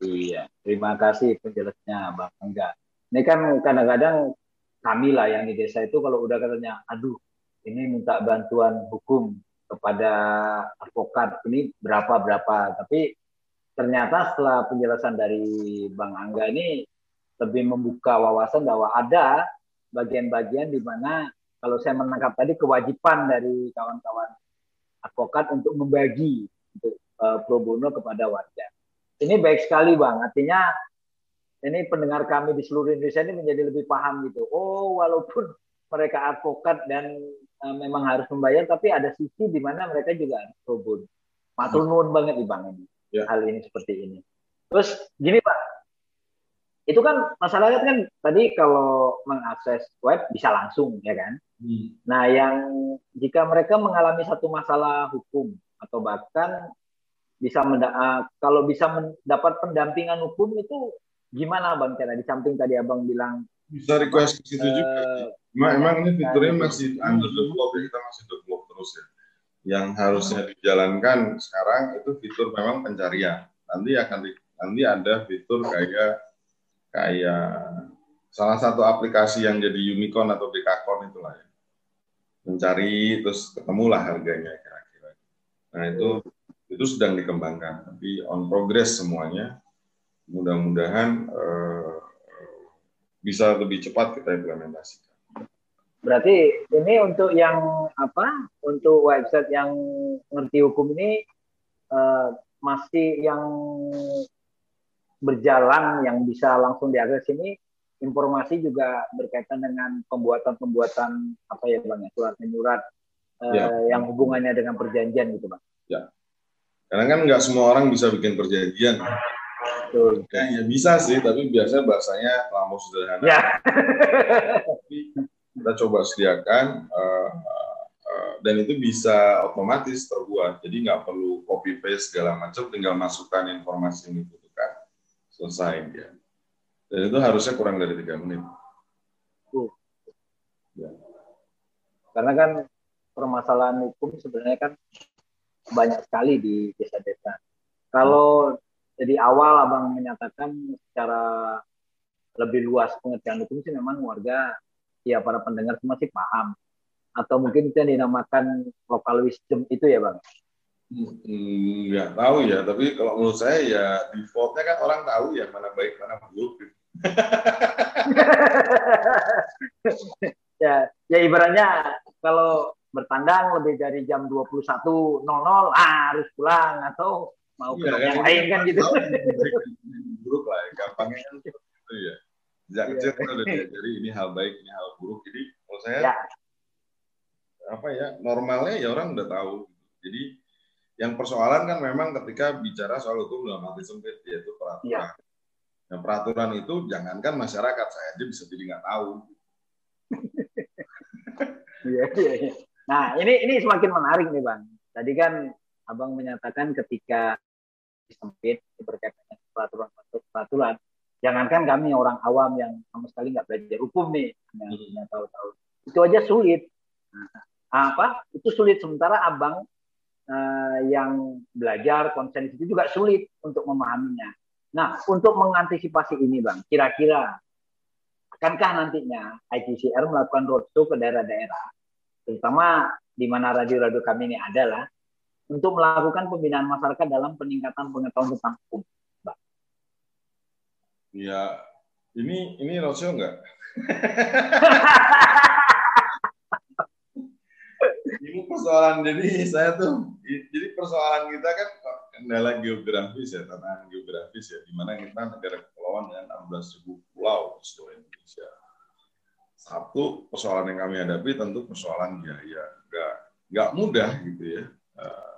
Iya, terima kasih penjelasnya Bang Enggak. Ini kan kadang-kadang kami lah yang di desa itu kalau udah katanya, aduh ini minta bantuan hukum kepada advokat ini berapa berapa, tapi ternyata setelah penjelasan dari Bang Angga ini lebih membuka wawasan bahwa ada bagian-bagian di mana kalau saya menangkap tadi kewajiban dari kawan-kawan advokat untuk membagi untuk uh, pro bono kepada warga. Ini baik sekali bang, artinya ini pendengar kami di seluruh Indonesia ini menjadi lebih paham gitu. Oh, walaupun mereka advokat dan uh, memang harus membayar, tapi ada sisi di mana mereka juga harus. Matur nuwun banget nih bang ini ya. hal ini seperti ini. Terus gini pak, itu kan masalahnya kan tadi kalau mengakses web bisa langsung ya kan. Hmm. Nah yang jika mereka mengalami satu masalah hukum atau bahkan bisa uh, kalau bisa mendapat pendampingan hukum itu gimana bang cara di samping tadi abang bilang bisa request ke situ uh, juga emang, emang ini fiturnya masih under develop ya kita masih develop terus ya. Yang harusnya dijalankan sekarang itu fitur memang pencarian. Nanti akan nanti ada fitur kayak kayak salah satu aplikasi yang jadi unicorn atau dekakon itulah ya. Mencari terus ketemulah harganya kira-kira. Nah itu itu sedang dikembangkan tapi on progress semuanya mudah-mudahan uh, bisa lebih cepat kita implementasikan. Berarti ini untuk yang apa? Untuk website yang ngerti hukum ini uh, masih yang berjalan yang bisa langsung diakses ini informasi juga berkaitan dengan pembuatan-pembuatan apa ya bang ya surat menyurat uh, ya. yang hubungannya dengan perjanjian gitu bang. Ya. Karena kan nggak semua orang bisa bikin perjanjian. Betul. Ya, ya bisa sih, tapi biasanya bahasanya terlalu sederhana. Ya. tapi kita coba sediakan uh, uh, dan itu bisa otomatis terbuat. Jadi nggak perlu copy paste segala macam, tinggal masukkan informasi yang dibutuhkan, selesai ya. Dan itu harusnya kurang dari tiga menit. Uh. Ya. Karena kan permasalahan hukum sebenarnya kan banyak sekali di desa-desa. Kalau jadi awal abang menyatakan secara lebih luas pengertian hukum sih memang warga ya para pendengar semua sih paham atau mungkin itu yang dinamakan local wisdom itu ya bang? Hmm, nggak tahu ya, tapi kalau menurut saya ya defaultnya kan orang tahu ya mana baik mana buruk. *laughs* ya, ya ibaratnya kalau bertandang lebih dari jam 21.00 ah harus pulang atau mau ke ya, yang lain kan gitu. buruk lah, ya. gampangnya kan itu ya. Sejak ya. kecil kita udah diajari ini hal baik, ini hal buruk. Jadi kalau saya ya. apa ya normalnya ya orang udah tahu. Jadi yang persoalan kan memang ketika bicara soal hukum dalam arti sempit yaitu peraturan. Ya. Yang peraturan itu jangankan masyarakat saya aja bisa jadi nggak tahu. *laughs* Iya, iya, iya. Nah, ini ini semakin menarik nih, Bang. Tadi kan Abang menyatakan ketika sempit berkaitan dengan peraturan peraturan jangankan kami orang awam yang sama sekali nggak belajar hukum nih yang hmm. tahu-tahu. Itu aja sulit. Nah, apa? Itu sulit. Sementara abang uh, yang belajar konsen itu juga sulit untuk memahaminya. Nah untuk mengantisipasi ini bang kira-kira akankah nantinya ITCR melakukan roadshow ke daerah-daerah terutama di mana radio-radio kami ini adalah untuk melakukan pembinaan masyarakat dalam peningkatan pengetahuan tentang hukum Ya, ini ini roadshow enggak? *laughs* ini persoalan jadi saya tuh jadi persoalan kita kan kendala geografis ya tantangan geografis ya di mana kita negara kepulauan dengan 16.000 pulau di seluruh Indonesia. Satu persoalan yang kami hadapi tentu persoalan biaya, enggak enggak mudah gitu ya. Uh,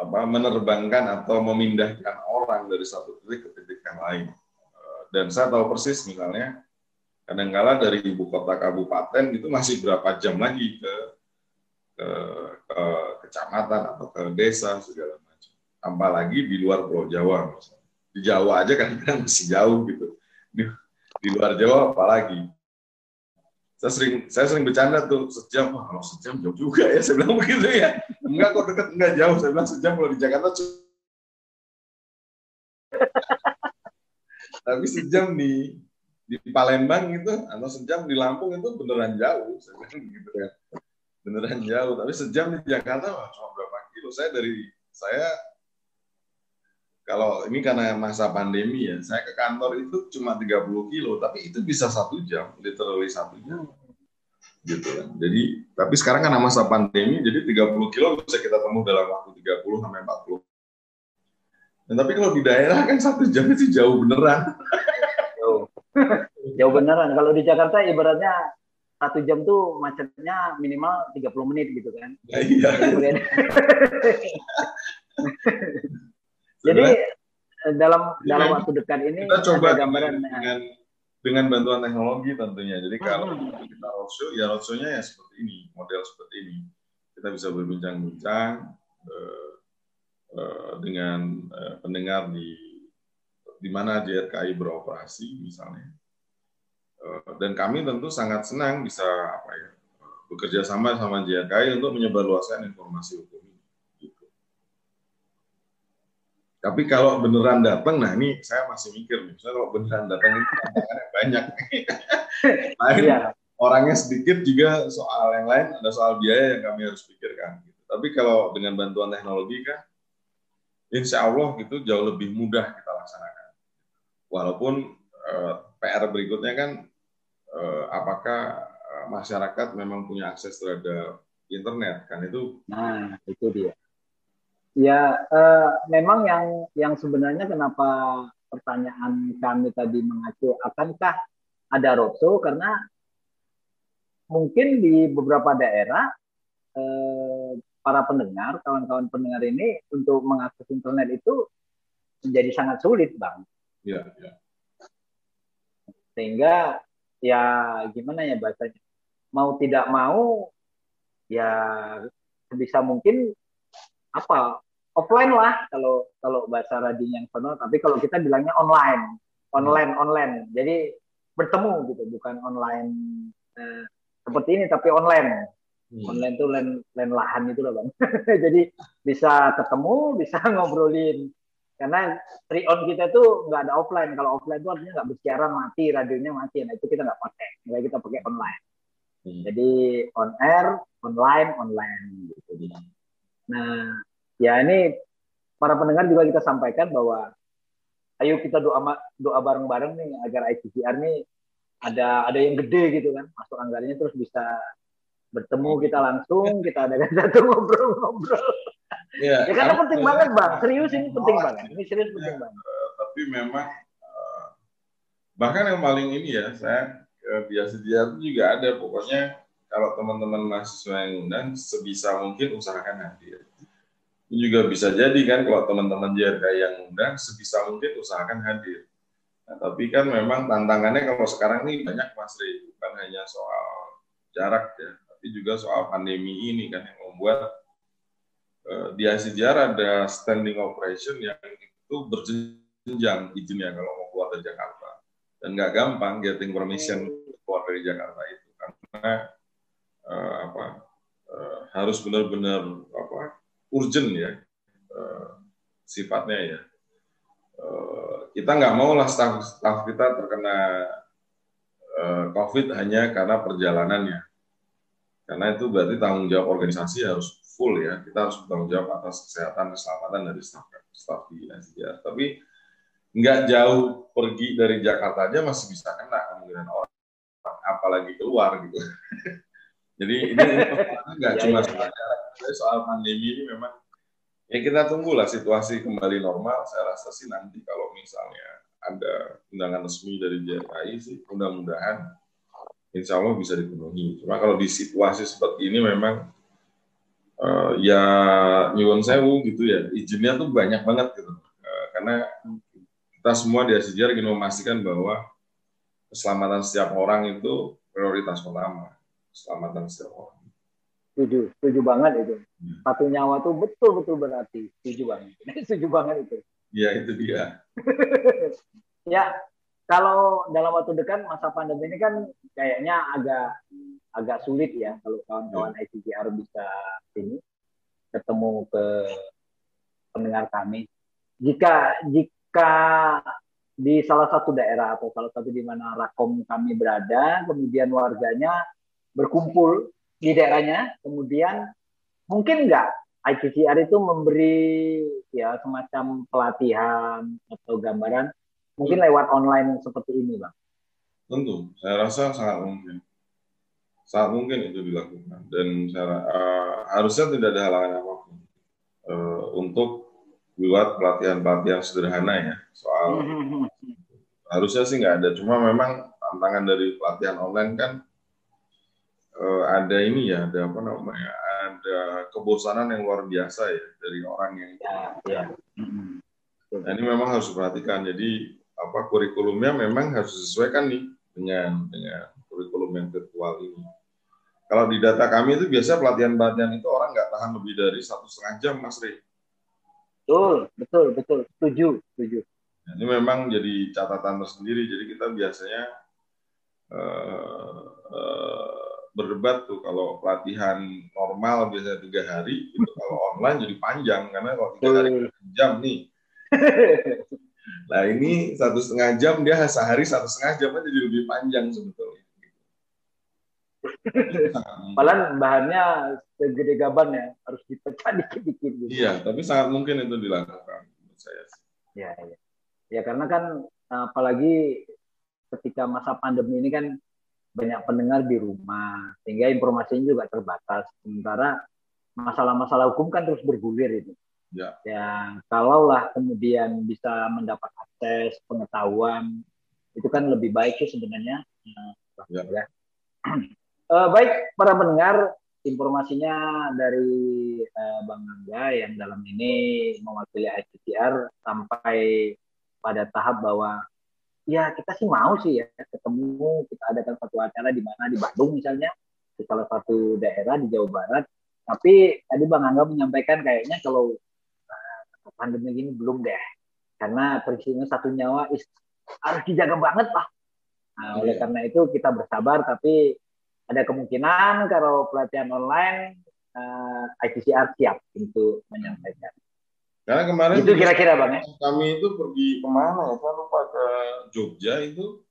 apa menerbangkan atau memindahkan orang dari satu titik ke titik yang lain. Eh, dan saya tahu persis misalnya kadangkala dari ibu kota kabupaten itu masih berapa jam lagi ke ke, ke kecamatan atau ke desa segala macam. Apalagi di luar Pulau Jawa misalnya. Di Jawa aja kan masih jauh gitu. Di, luar Jawa apalagi saya sering saya sering bercanda tuh sejam. Wah kalau sejam jauh juga ya saya bilang begitu ya. Enggak kok deket enggak jauh. Saya bilang sejam kalau di Jakarta tapi sejam di di Palembang itu atau sejam di Lampung itu beneran jauh. Saya bilang gitu kan beneran jauh. Tapi sejam di Jakarta wah cuma berapa kilo. Saya dari saya kalau ini karena masa pandemi ya, saya ke kantor itu cuma 30 kilo, tapi itu bisa satu jam, literally satu jam. Gitu kan. Jadi, tapi sekarang karena masa pandemi, jadi 30 kilo bisa kita temu dalam waktu 30 sampai 40. Dan tapi kalau di daerah kan satu jam itu jauh beneran. Jauh, *laughs* jauh beneran. Kalau di Jakarta ibaratnya satu jam tuh macetnya minimal 30 menit gitu kan. Ya, iya. *laughs* Jadi eh, dalam dalam waktu dekat ini kita coba ada gambaran dengan, dengan dengan bantuan teknologi tentunya. Jadi hmm. kalau kita roadshow, ya roadshow-nya ya seperti ini, model seperti ini. Kita bisa berbincang-bincang uh, uh, dengan uh, pendengar di di mana JRKI beroperasi misalnya. Dan kami tentu sangat senang bisa apa ya bekerja sama sama JRKI untuk menyebarluaskan informasi hukum Tapi kalau beneran datang, nah ini saya masih mikir nih, misalnya kalau beneran datang itu tantangannya banyak. *laughs* lain iya. orangnya sedikit juga soal yang lain ada soal biaya yang kami harus pikirkan. Gitu. Tapi kalau dengan bantuan teknologi kan, insya Allah gitu jauh lebih mudah kita laksanakan. Walaupun eh, PR berikutnya kan eh, apakah eh, masyarakat memang punya akses terhadap internet kan itu. Nah itu dia Ya, uh, memang yang yang sebenarnya kenapa pertanyaan kami tadi mengacu akankah ada roadshow karena mungkin di beberapa daerah uh, para pendengar, kawan-kawan pendengar ini untuk mengakses internet itu menjadi sangat sulit, bang. Iya. Ya. Sehingga ya gimana ya bahasanya, mau tidak mau ya sebisa mungkin apa? Offline lah kalau kalau bahasa radinya yang sono tapi kalau kita bilangnya online online online. Jadi bertemu gitu bukan online eh, seperti ini tapi online. Hmm. online tuh lain lain lahan itu loh bang. *laughs* Jadi bisa ketemu bisa *laughs* ngobrolin. Karena free on kita tuh nggak ada offline. Kalau offline tuh artinya nggak bersiaran mati radionya mati. Nah itu kita nggak pakai. Nggak kita pakai online. Hmm. Jadi on air, online, online. Gitu. Nah, ya ini para pendengar juga kita sampaikan bahwa ayo kita doa doa bareng-bareng nih agar ICCR nih ada ada yang gede gitu kan masuk anggarannya terus bisa bertemu kita langsung kita ada *laughs* satu ngobrol-ngobrol. Ya, ya karena penting banget bang. Serius ini penting oh, banget. Ini serius penting banget. Tapi memang uh, bahkan yang paling ini ya saya uh, biasa dia juga ada. Pokoknya kalau teman-teman mahasiswa yang undang sebisa mungkin usahakan hadir ini juga bisa jadi kan kalau teman-teman JRK yang undang sebisa mungkin usahakan hadir. Nah, tapi kan memang tantangannya kalau sekarang ini banyak Mas Rey, bukan hanya soal jarak ya, tapi juga soal pandemi ini kan yang membuat uh, di ICJR ada standing operation yang itu berjenjang izinnya kalau mau keluar dari Jakarta. Dan nggak gampang getting permission keluar dari Jakarta itu karena uh, apa uh, harus benar-benar apa urgent ya uh, sifatnya ya. Uh, kita nggak mau lah staff, staff kita terkena uh, COVID hanya karena perjalanannya. Karena itu berarti tanggung jawab organisasi harus full ya. Kita harus bertanggung jawab atas kesehatan keselamatan dari staff staff di NCR. Tapi nggak jauh pergi dari Jakarta aja masih bisa kena kemungkinan orang, apalagi keluar gitu. *laughs* Jadi ini *laughs* nggak cuma soal soal pandemi ini memang ya kita tunggulah situasi kembali normal. Saya rasa sih nanti kalau misalnya ada undangan resmi dari JKI sih mudah-mudahan insya Allah bisa dipenuhi. Cuma kalau di situasi seperti ini memang uh, ya nyuwun sewu gitu ya izinnya tuh banyak banget gitu uh, karena kita semua di Asijar ingin memastikan bahwa keselamatan setiap orang itu prioritas utama keselamatan setiap orang. Setuju setuju banget itu. Hmm. satu nyawa tuh betul betul berarti. Setuju banget. *laughs* Setuju banget itu. Ya itu dia. *laughs* Ya kalau dalam waktu dekat masa pandemi ini kan kayaknya agak agak sulit ya kalau kawan-kawan ya. ICGR bisa ini ketemu ke pendengar kami. Jika jika di salah satu daerah atau salah satu di mana rakom kami berada kemudian warganya berkumpul di daerahnya, kemudian mungkin nggak ICCR itu memberi ya semacam pelatihan atau gambaran mungkin hmm. lewat online seperti ini, bang? Tentu, saya rasa sangat mungkin, sangat mungkin itu dilakukan. Dan saya, uh, harusnya tidak ada halangan apa pun uh, untuk buat pelatihan-pelatihan sederhana ya soal hmm, hmm, harusnya sih nggak ada, cuma memang tantangan dari pelatihan online kan uh, ada ini ya, ada apa namanya, ada kebosanan yang luar biasa ya dari orang yang ya, ya. Nah, ini memang harus diperhatikan. Jadi apa kurikulumnya memang harus disesuaikan nih dengan dengan kurikulum yang virtual ini. Kalau di data kami itu biasa pelatihan-pelatihan itu orang nggak tahan lebih dari satu setengah jam, Mas Ri. Betul, betul, betul. Setuju, setuju. Nah, ini memang jadi catatan tersendiri. Jadi kita biasanya uh, uh, berdebat tuh kalau pelatihan normal biasanya tiga hari itu kalau online jadi panjang karena kalau tiga hari jam nih *laughs* nah ini satu setengah jam dia sehari satu setengah jam aja jadi lebih panjang sebetulnya *laughs* Padahal bahannya segede gaban ya, harus dipecah dikit-dikit. Gitu. Iya, tapi sangat mungkin itu dilakukan menurut saya. Ya, ya. ya karena kan apalagi ketika masa pandemi ini kan banyak pendengar di rumah sehingga informasinya juga terbatas sementara masalah-masalah hukum kan terus bergulir itu ya, ya kalaulah kemudian bisa mendapat akses pengetahuan itu kan lebih baik sih sebenarnya ya. ya. uh, *clears throat* baik para pendengar informasinya dari uh, Bang Angga yang dalam ini mewakili ICTR sampai pada tahap bahwa ya kita sih mau sih ya ketemu. Kita adakan satu acara di mana? Di Bandung misalnya. Di salah satu daerah di Jawa Barat. Tapi tadi Bang Angga menyampaikan kayaknya kalau uh, pandemi ini belum deh. Karena peristiwa satu nyawa is, harus dijaga banget lah. Nah, oleh iya. karena itu kita bersabar tapi ada kemungkinan kalau pelatihan online uh, ICCR siap untuk menyampaikan karena kemarin itu kira-kira bang ya. Kami itu pergi ke mana ya? Saya lupa ke Jogja itu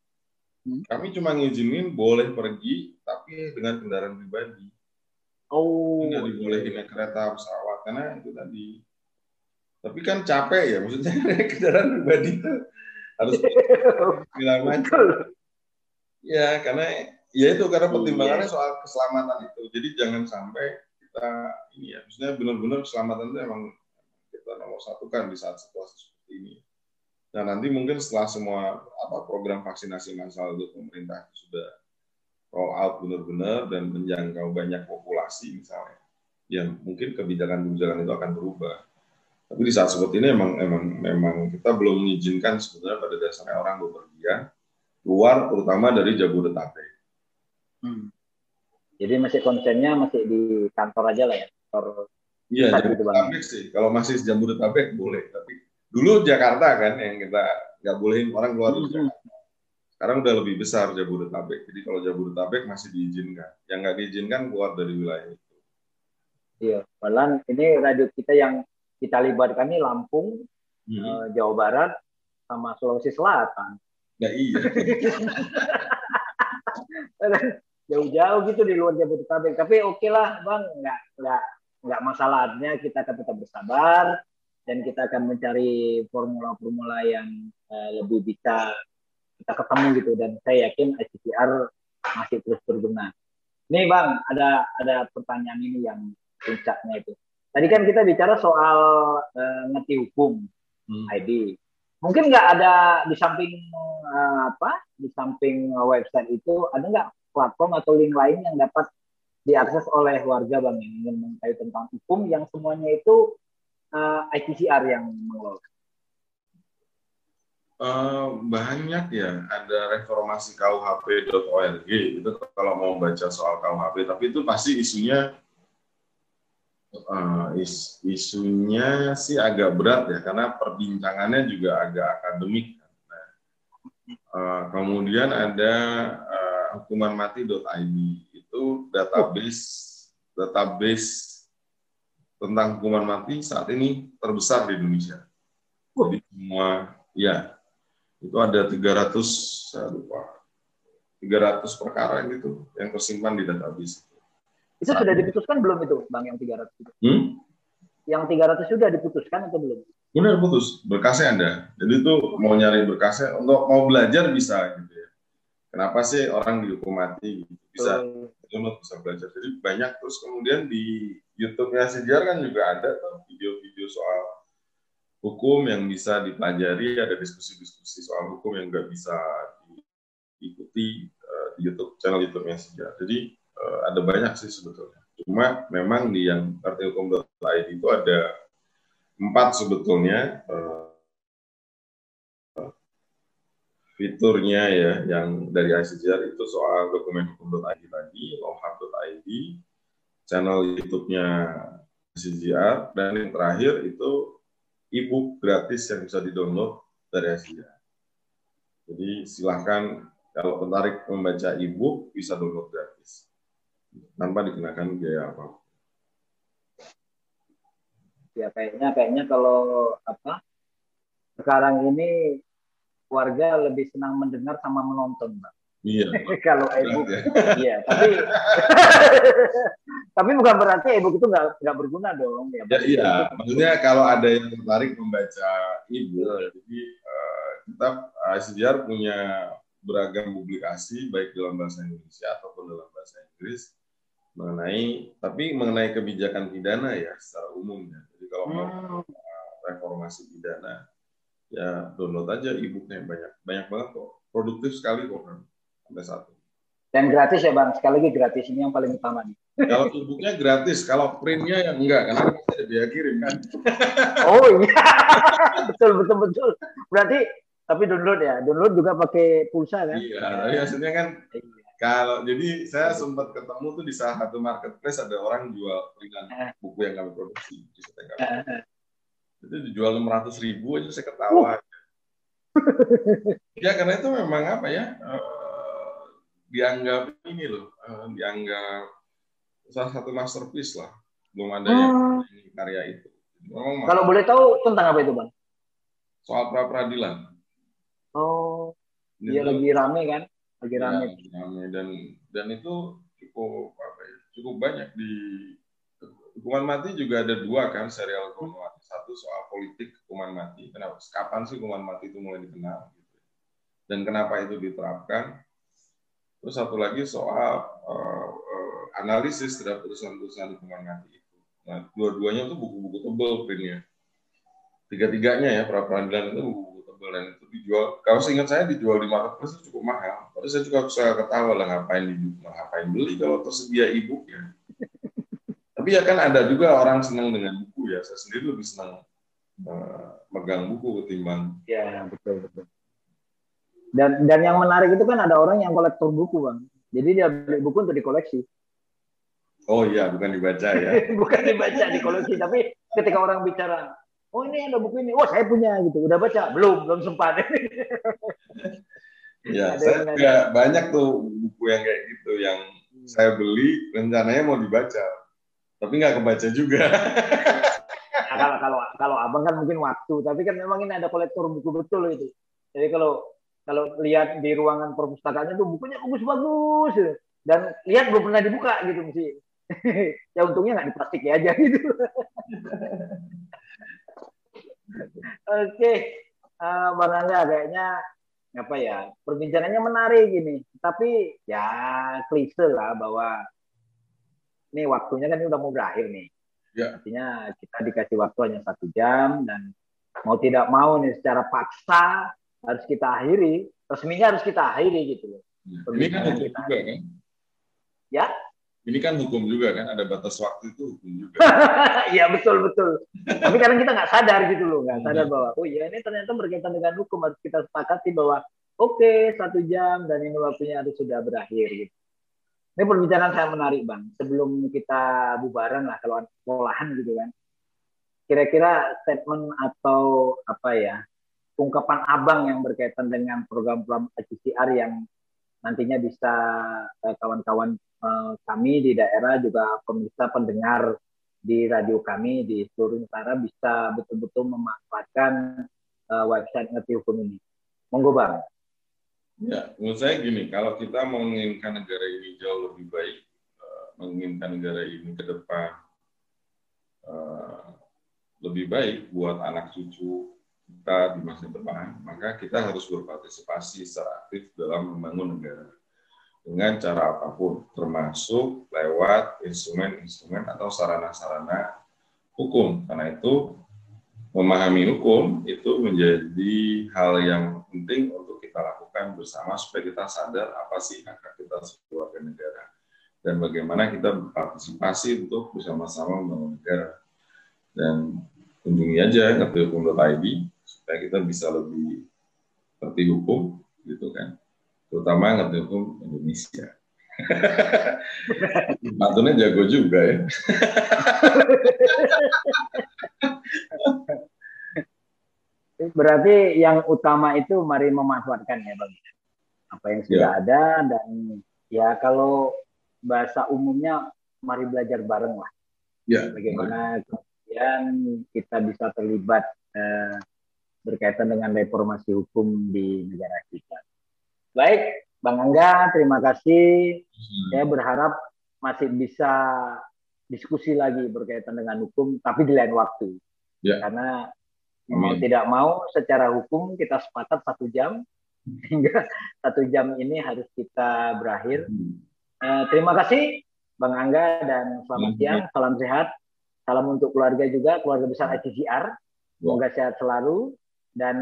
Hmm. Kami cuma ngizinin boleh pergi, tapi dengan kendaraan pribadi. Oh. Nggak dibolehin naik kereta pesawat karena itu tadi. Tapi kan capek ya, maksudnya *laughs* kendaraan pribadi itu harus *laughs* bilang macam. Ya, karena ya itu karena iya. pertimbangannya iya. soal keselamatan itu. Jadi jangan sampai kita ini ya, maksudnya benar-benar keselamatan itu emang kita nomor satu kan di saat situasi seperti ini. Nah nanti mungkin setelah semua apa program vaksinasi massal itu pemerintah sudah roll out benar-benar dan menjangkau banyak populasi misalnya, yang mungkin kebijakan-kebijakan itu akan berubah. Tapi di saat seperti ini memang memang memang kita belum mengizinkan sebenarnya pada dasarnya orang bepergian keluar terutama dari Jabodetabek. Hmm. Jadi masih konsennya masih di kantor aja lah ya. Kantor Iya, Jabodetabek sih. Kalau masih Jabodetabek boleh, tapi Dulu Jakarta kan yang kita nggak bolehin orang keluar dari Jakarta. Sekarang udah lebih besar Jabodetabek. Jadi kalau Jabodetabek masih diizinkan. Yang nggak diizinkan keluar dari wilayah itu. Iya, malah ini radio kita yang kita libatkan ini Lampung, hmm. Jawa Barat, sama Sulawesi Selatan. Ya iya. *laughs* Jauh-jauh gitu di luar Jabodetabek. Tapi oke okay lah, Bang. Nggak, nggak, nggak masalahnya kita akan tetap bersabar dan kita akan mencari formula-formula yang uh, lebih bisa kita ketemu gitu dan saya yakin ICCR masih terus berguna. Nih Bang, ada ada pertanyaan ini yang puncaknya itu. Tadi kan kita bicara soal uh, ngerti hukum hmm. ID. Mungkin nggak ada di samping uh, apa? Di samping website itu ada nggak platform atau link lain yang dapat diakses oleh warga Bang yang ingin mengetahui tentang hukum yang semuanya itu uh, yang mengelola? Uh, banyak ya, ada reformasi KUHP.org itu kalau mau baca soal KUHP, tapi itu pasti isunya uh, is, isunya sih agak berat ya, karena perbincangannya juga agak akademik. Uh, kemudian ada uh, hukuman mati.id itu database database tentang hukuman mati saat ini terbesar di Indonesia. Jadi semua ya itu ada 300 saya lupa 300 perkara gitu yang tersimpan di database. Itu sudah diputuskan belum itu Bang yang 300 itu? Hmm? Yang 300 sudah diputuskan atau belum? Benar putus, berkasnya ada. Jadi itu mau nyari berkasnya untuk mau belajar bisa gitu ya. Kenapa sih orang dihukum mati gitu? Bisa oh. Bisa belajar. Jadi banyak terus kemudian di YouTube-nya Sejar kan juga ada tuh video-video soal hukum yang bisa dipelajari, ada diskusi-diskusi soal hukum yang nggak bisa diikuti uh, di YouTube channel YouTube-nya Sejar. Jadi uh, ada banyak sih sebetulnya. Cuma memang di yang artihukum.id itu ada empat sebetulnya uh, fiturnya ya yang dari ICJR itu soal dokumen hukum.id tadi, lawhab.id, channel YouTube-nya CGR dan yang terakhir itu e-book gratis yang bisa di-download dari CGR. Jadi silahkan kalau tertarik membaca e-book bisa download gratis tanpa dikenakan biaya apa. Ya kayaknya kayaknya kalau apa sekarang ini warga lebih senang mendengar sama menonton, Mbak. Iya. *laughs* kalau ebook, ya. iya. Tapi *laughs* tapi bukan berarti ebook itu nggak nggak berguna dong. Ya, ya iya. Maksudnya kalau ada yang tertarik membaca ebook, jadi uh, kita uh, sejarah punya beragam publikasi baik dalam bahasa Indonesia ataupun dalam bahasa Inggris mengenai tapi mengenai kebijakan pidana ya secara umumnya. Jadi kalau mau uh, reformasi pidana ya download aja e-booknya banyak banyak banget kok produktif sekali kok kan sampai satu. Dan gratis ya bang, sekali lagi gratis ini yang paling utama nih. Kalau e gratis, kalau printnya yang enggak, karena pasti ada biaya kirim kan. *laughs* oh iya, *laughs* betul betul betul. Berarti tapi download ya, download juga pakai pulsa kan? Iya, tapi maksudnya kan iya. kalau jadi saya sempat ketemu tuh di salah satu marketplace ada orang jual peringan eh. buku yang kami produksi di Setengah. Itu dijual enam ratus ribu aja saya ketawa. *laughs* ya karena itu memang apa ya? dianggap ini loh, uh, dianggap salah satu masterpiece lah. Belum ada hmm. yang karya itu. Memang Kalau boleh tahu tentang apa itu, Bang? Soal pra peradilan. Oh, dia lagi rame kan? lagi ya, rame. rame dan dan itu cukup apa ya cukup banyak di hukuman mati juga ada dua kan serial hukuman mati satu soal politik hukuman mati. Kenapa? Kapan sih hukuman mati itu mulai dikenal? Dan kenapa itu diterapkan? Terus satu lagi soal uh, uh, analisis terhadap putusan-putusan hukuman mati itu. Nah dua-duanya itu buku-buku tebal printnya tiga-tiganya ya pra peradilan itu buku dan itu dijual kalau seingat saya dijual di marketplace itu cukup mahal. Tapi saya juga bisa ketawa lah ngapain di ngapain beli? Kalau tersedia e-book ya tapi ya kan ada juga orang senang dengan buku ya. Saya sendiri lebih senang uh, megang buku ketimbang ya betul betul. Dan dan yang menarik itu kan ada orang yang kolektor buku bang. Jadi dia beli buku untuk dikoleksi. Oh iya bukan dibaca ya. *laughs* Bukan dibaca dikoleksi. Tapi ketika orang bicara oh ini ada buku ini, oh saya punya gitu, udah baca? Belum, belum sempat. *laughs* ya, saya juga banyak tuh buku yang kayak gitu, yang hmm. saya beli rencananya mau dibaca, tapi nggak kebaca juga. nah, kalau kalau kalau abang kan mungkin waktu, tapi kan memang ini ada kolektor buku betul itu. Jadi kalau kalau lihat di ruangan perpustakaannya tuh bukunya bagus-bagus dan lihat belum pernah dibuka gitu mesti. *laughs* ya untungnya nggak di plastik ya aja gitu. *laughs* Oke, uh, Bang Angga kayaknya apa ya perbincangannya menarik ini. Tapi ya klise lah bahwa ini waktunya kan ini udah mau berakhir nih. Ya. Artinya kita dikasih waktu hanya satu jam dan mau tidak mau nih secara paksa harus kita akhiri. Resminya harus kita akhiri gitu loh. Ya. Ini kan juga kan? Ya ini kan hukum juga kan ada batas waktu itu hukum juga *laughs* iya betul betul tapi kadang kita nggak sadar gitu loh nggak sadar bahwa oh iya ini ternyata berkaitan dengan hukum harus kita sepakati bahwa oke okay, satu jam dan ini waktunya harus sudah berakhir gitu ini perbincangan saya menarik bang sebelum kita bubaran lah kalau sekolahan gitu kan kira-kira statement atau apa ya ungkapan abang yang berkaitan dengan program-program PCR yang nantinya bisa eh, kawan-kawan Eh, kami di daerah juga pemirsa pendengar di radio kami di seluruh Nusantara bisa betul-betul memanfaatkan uh, website ngerti hukum ini. Monggo bang. Ya, menurut saya gini, kalau kita menginginkan negara ini jauh lebih baik, uh, menginginkan negara ini ke depan uh, lebih baik buat anak cucu kita di masa depan, maka kita harus berpartisipasi secara aktif dalam membangun negara dengan cara apa pun, termasuk lewat instrumen-instrumen atau sarana-sarana hukum. Karena itu memahami hukum itu menjadi hal yang penting lakukan bersama supaya kita sadar apa sih hak kita sebagai negara dan bagaimana kita berpartisipasi untuk bersama-sama membangun negara. Dan kunjungi aja ngertihukum.id supaya kita bisa lebih ngerti hukum gitu kan terutama ngerti hukum Indonesia. *laughs* Mantunya jago juga ya. *laughs* Berarti yang utama itu mari memanfaatkan ya Bang. Apa yang sudah ya. ada dan ya kalau bahasa umumnya mari belajar bareng lah. Ya. Bagaimana kemudian kita bisa terlibat eh, berkaitan dengan reformasi hukum di negara kita. Baik, Bang Angga, terima kasih. Hmm. Saya berharap masih bisa diskusi lagi berkaitan dengan hukum, tapi di lain waktu. Ya. Karena mau tidak mau secara hukum kita sepakat satu jam, hingga *laughs* satu jam ini harus kita berakhir. Hmm. Eh, terima kasih Bang Angga dan selamat hmm. siang, salam sehat. Salam untuk keluarga juga, keluarga besar ACCR. Ya. Semoga sehat selalu dan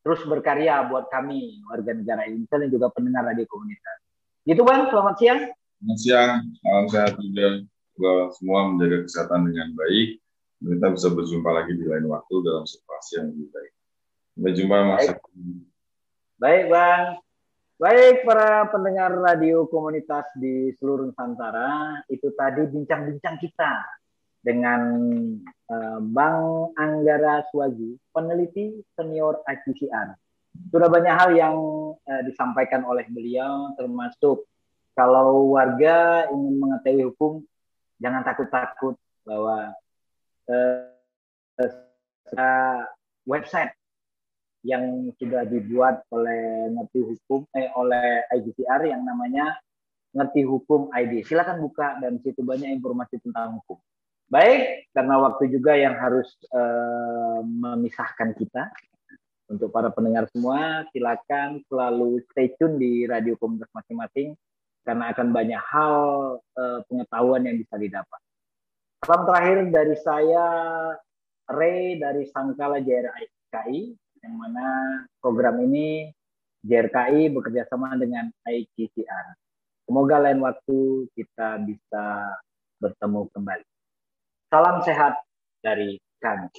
terus berkarya buat kami warga negara Indonesia dan juga pendengar radio komunitas. Gitu bang, selamat siang. Selamat siang, salam sehat juga. Semoga semua menjaga kesehatan dengan baik. Kita bisa berjumpa lagi di lain waktu dalam situasi yang lebih baik. Sampai jumpa Mas. Baik. baik bang. Baik para pendengar radio komunitas di seluruh Nusantara, itu tadi bincang-bincang kita dengan uh, Bang Anggara Swaji, peneliti senior ICCR. Sudah banyak hal yang uh, disampaikan oleh beliau, termasuk kalau warga ingin mengetahui hukum, jangan takut-takut bahwa uh, website yang sudah dibuat oleh ngerti hukum eh oleh IGCR yang namanya ngerti hukum ID. Silakan buka dan situ banyak informasi tentang hukum. Baik, karena waktu juga yang harus eh, memisahkan kita. Untuk para pendengar semua, silakan selalu stay tune di radio komunitas masing-masing karena akan banyak hal eh, pengetahuan yang bisa didapat. Salam terakhir dari saya, Ray dari Sangkala JRKI, yang mana program ini JRKI bekerja sama dengan ICCR. Semoga lain waktu kita bisa bertemu kembali. Salam sehat dari kami.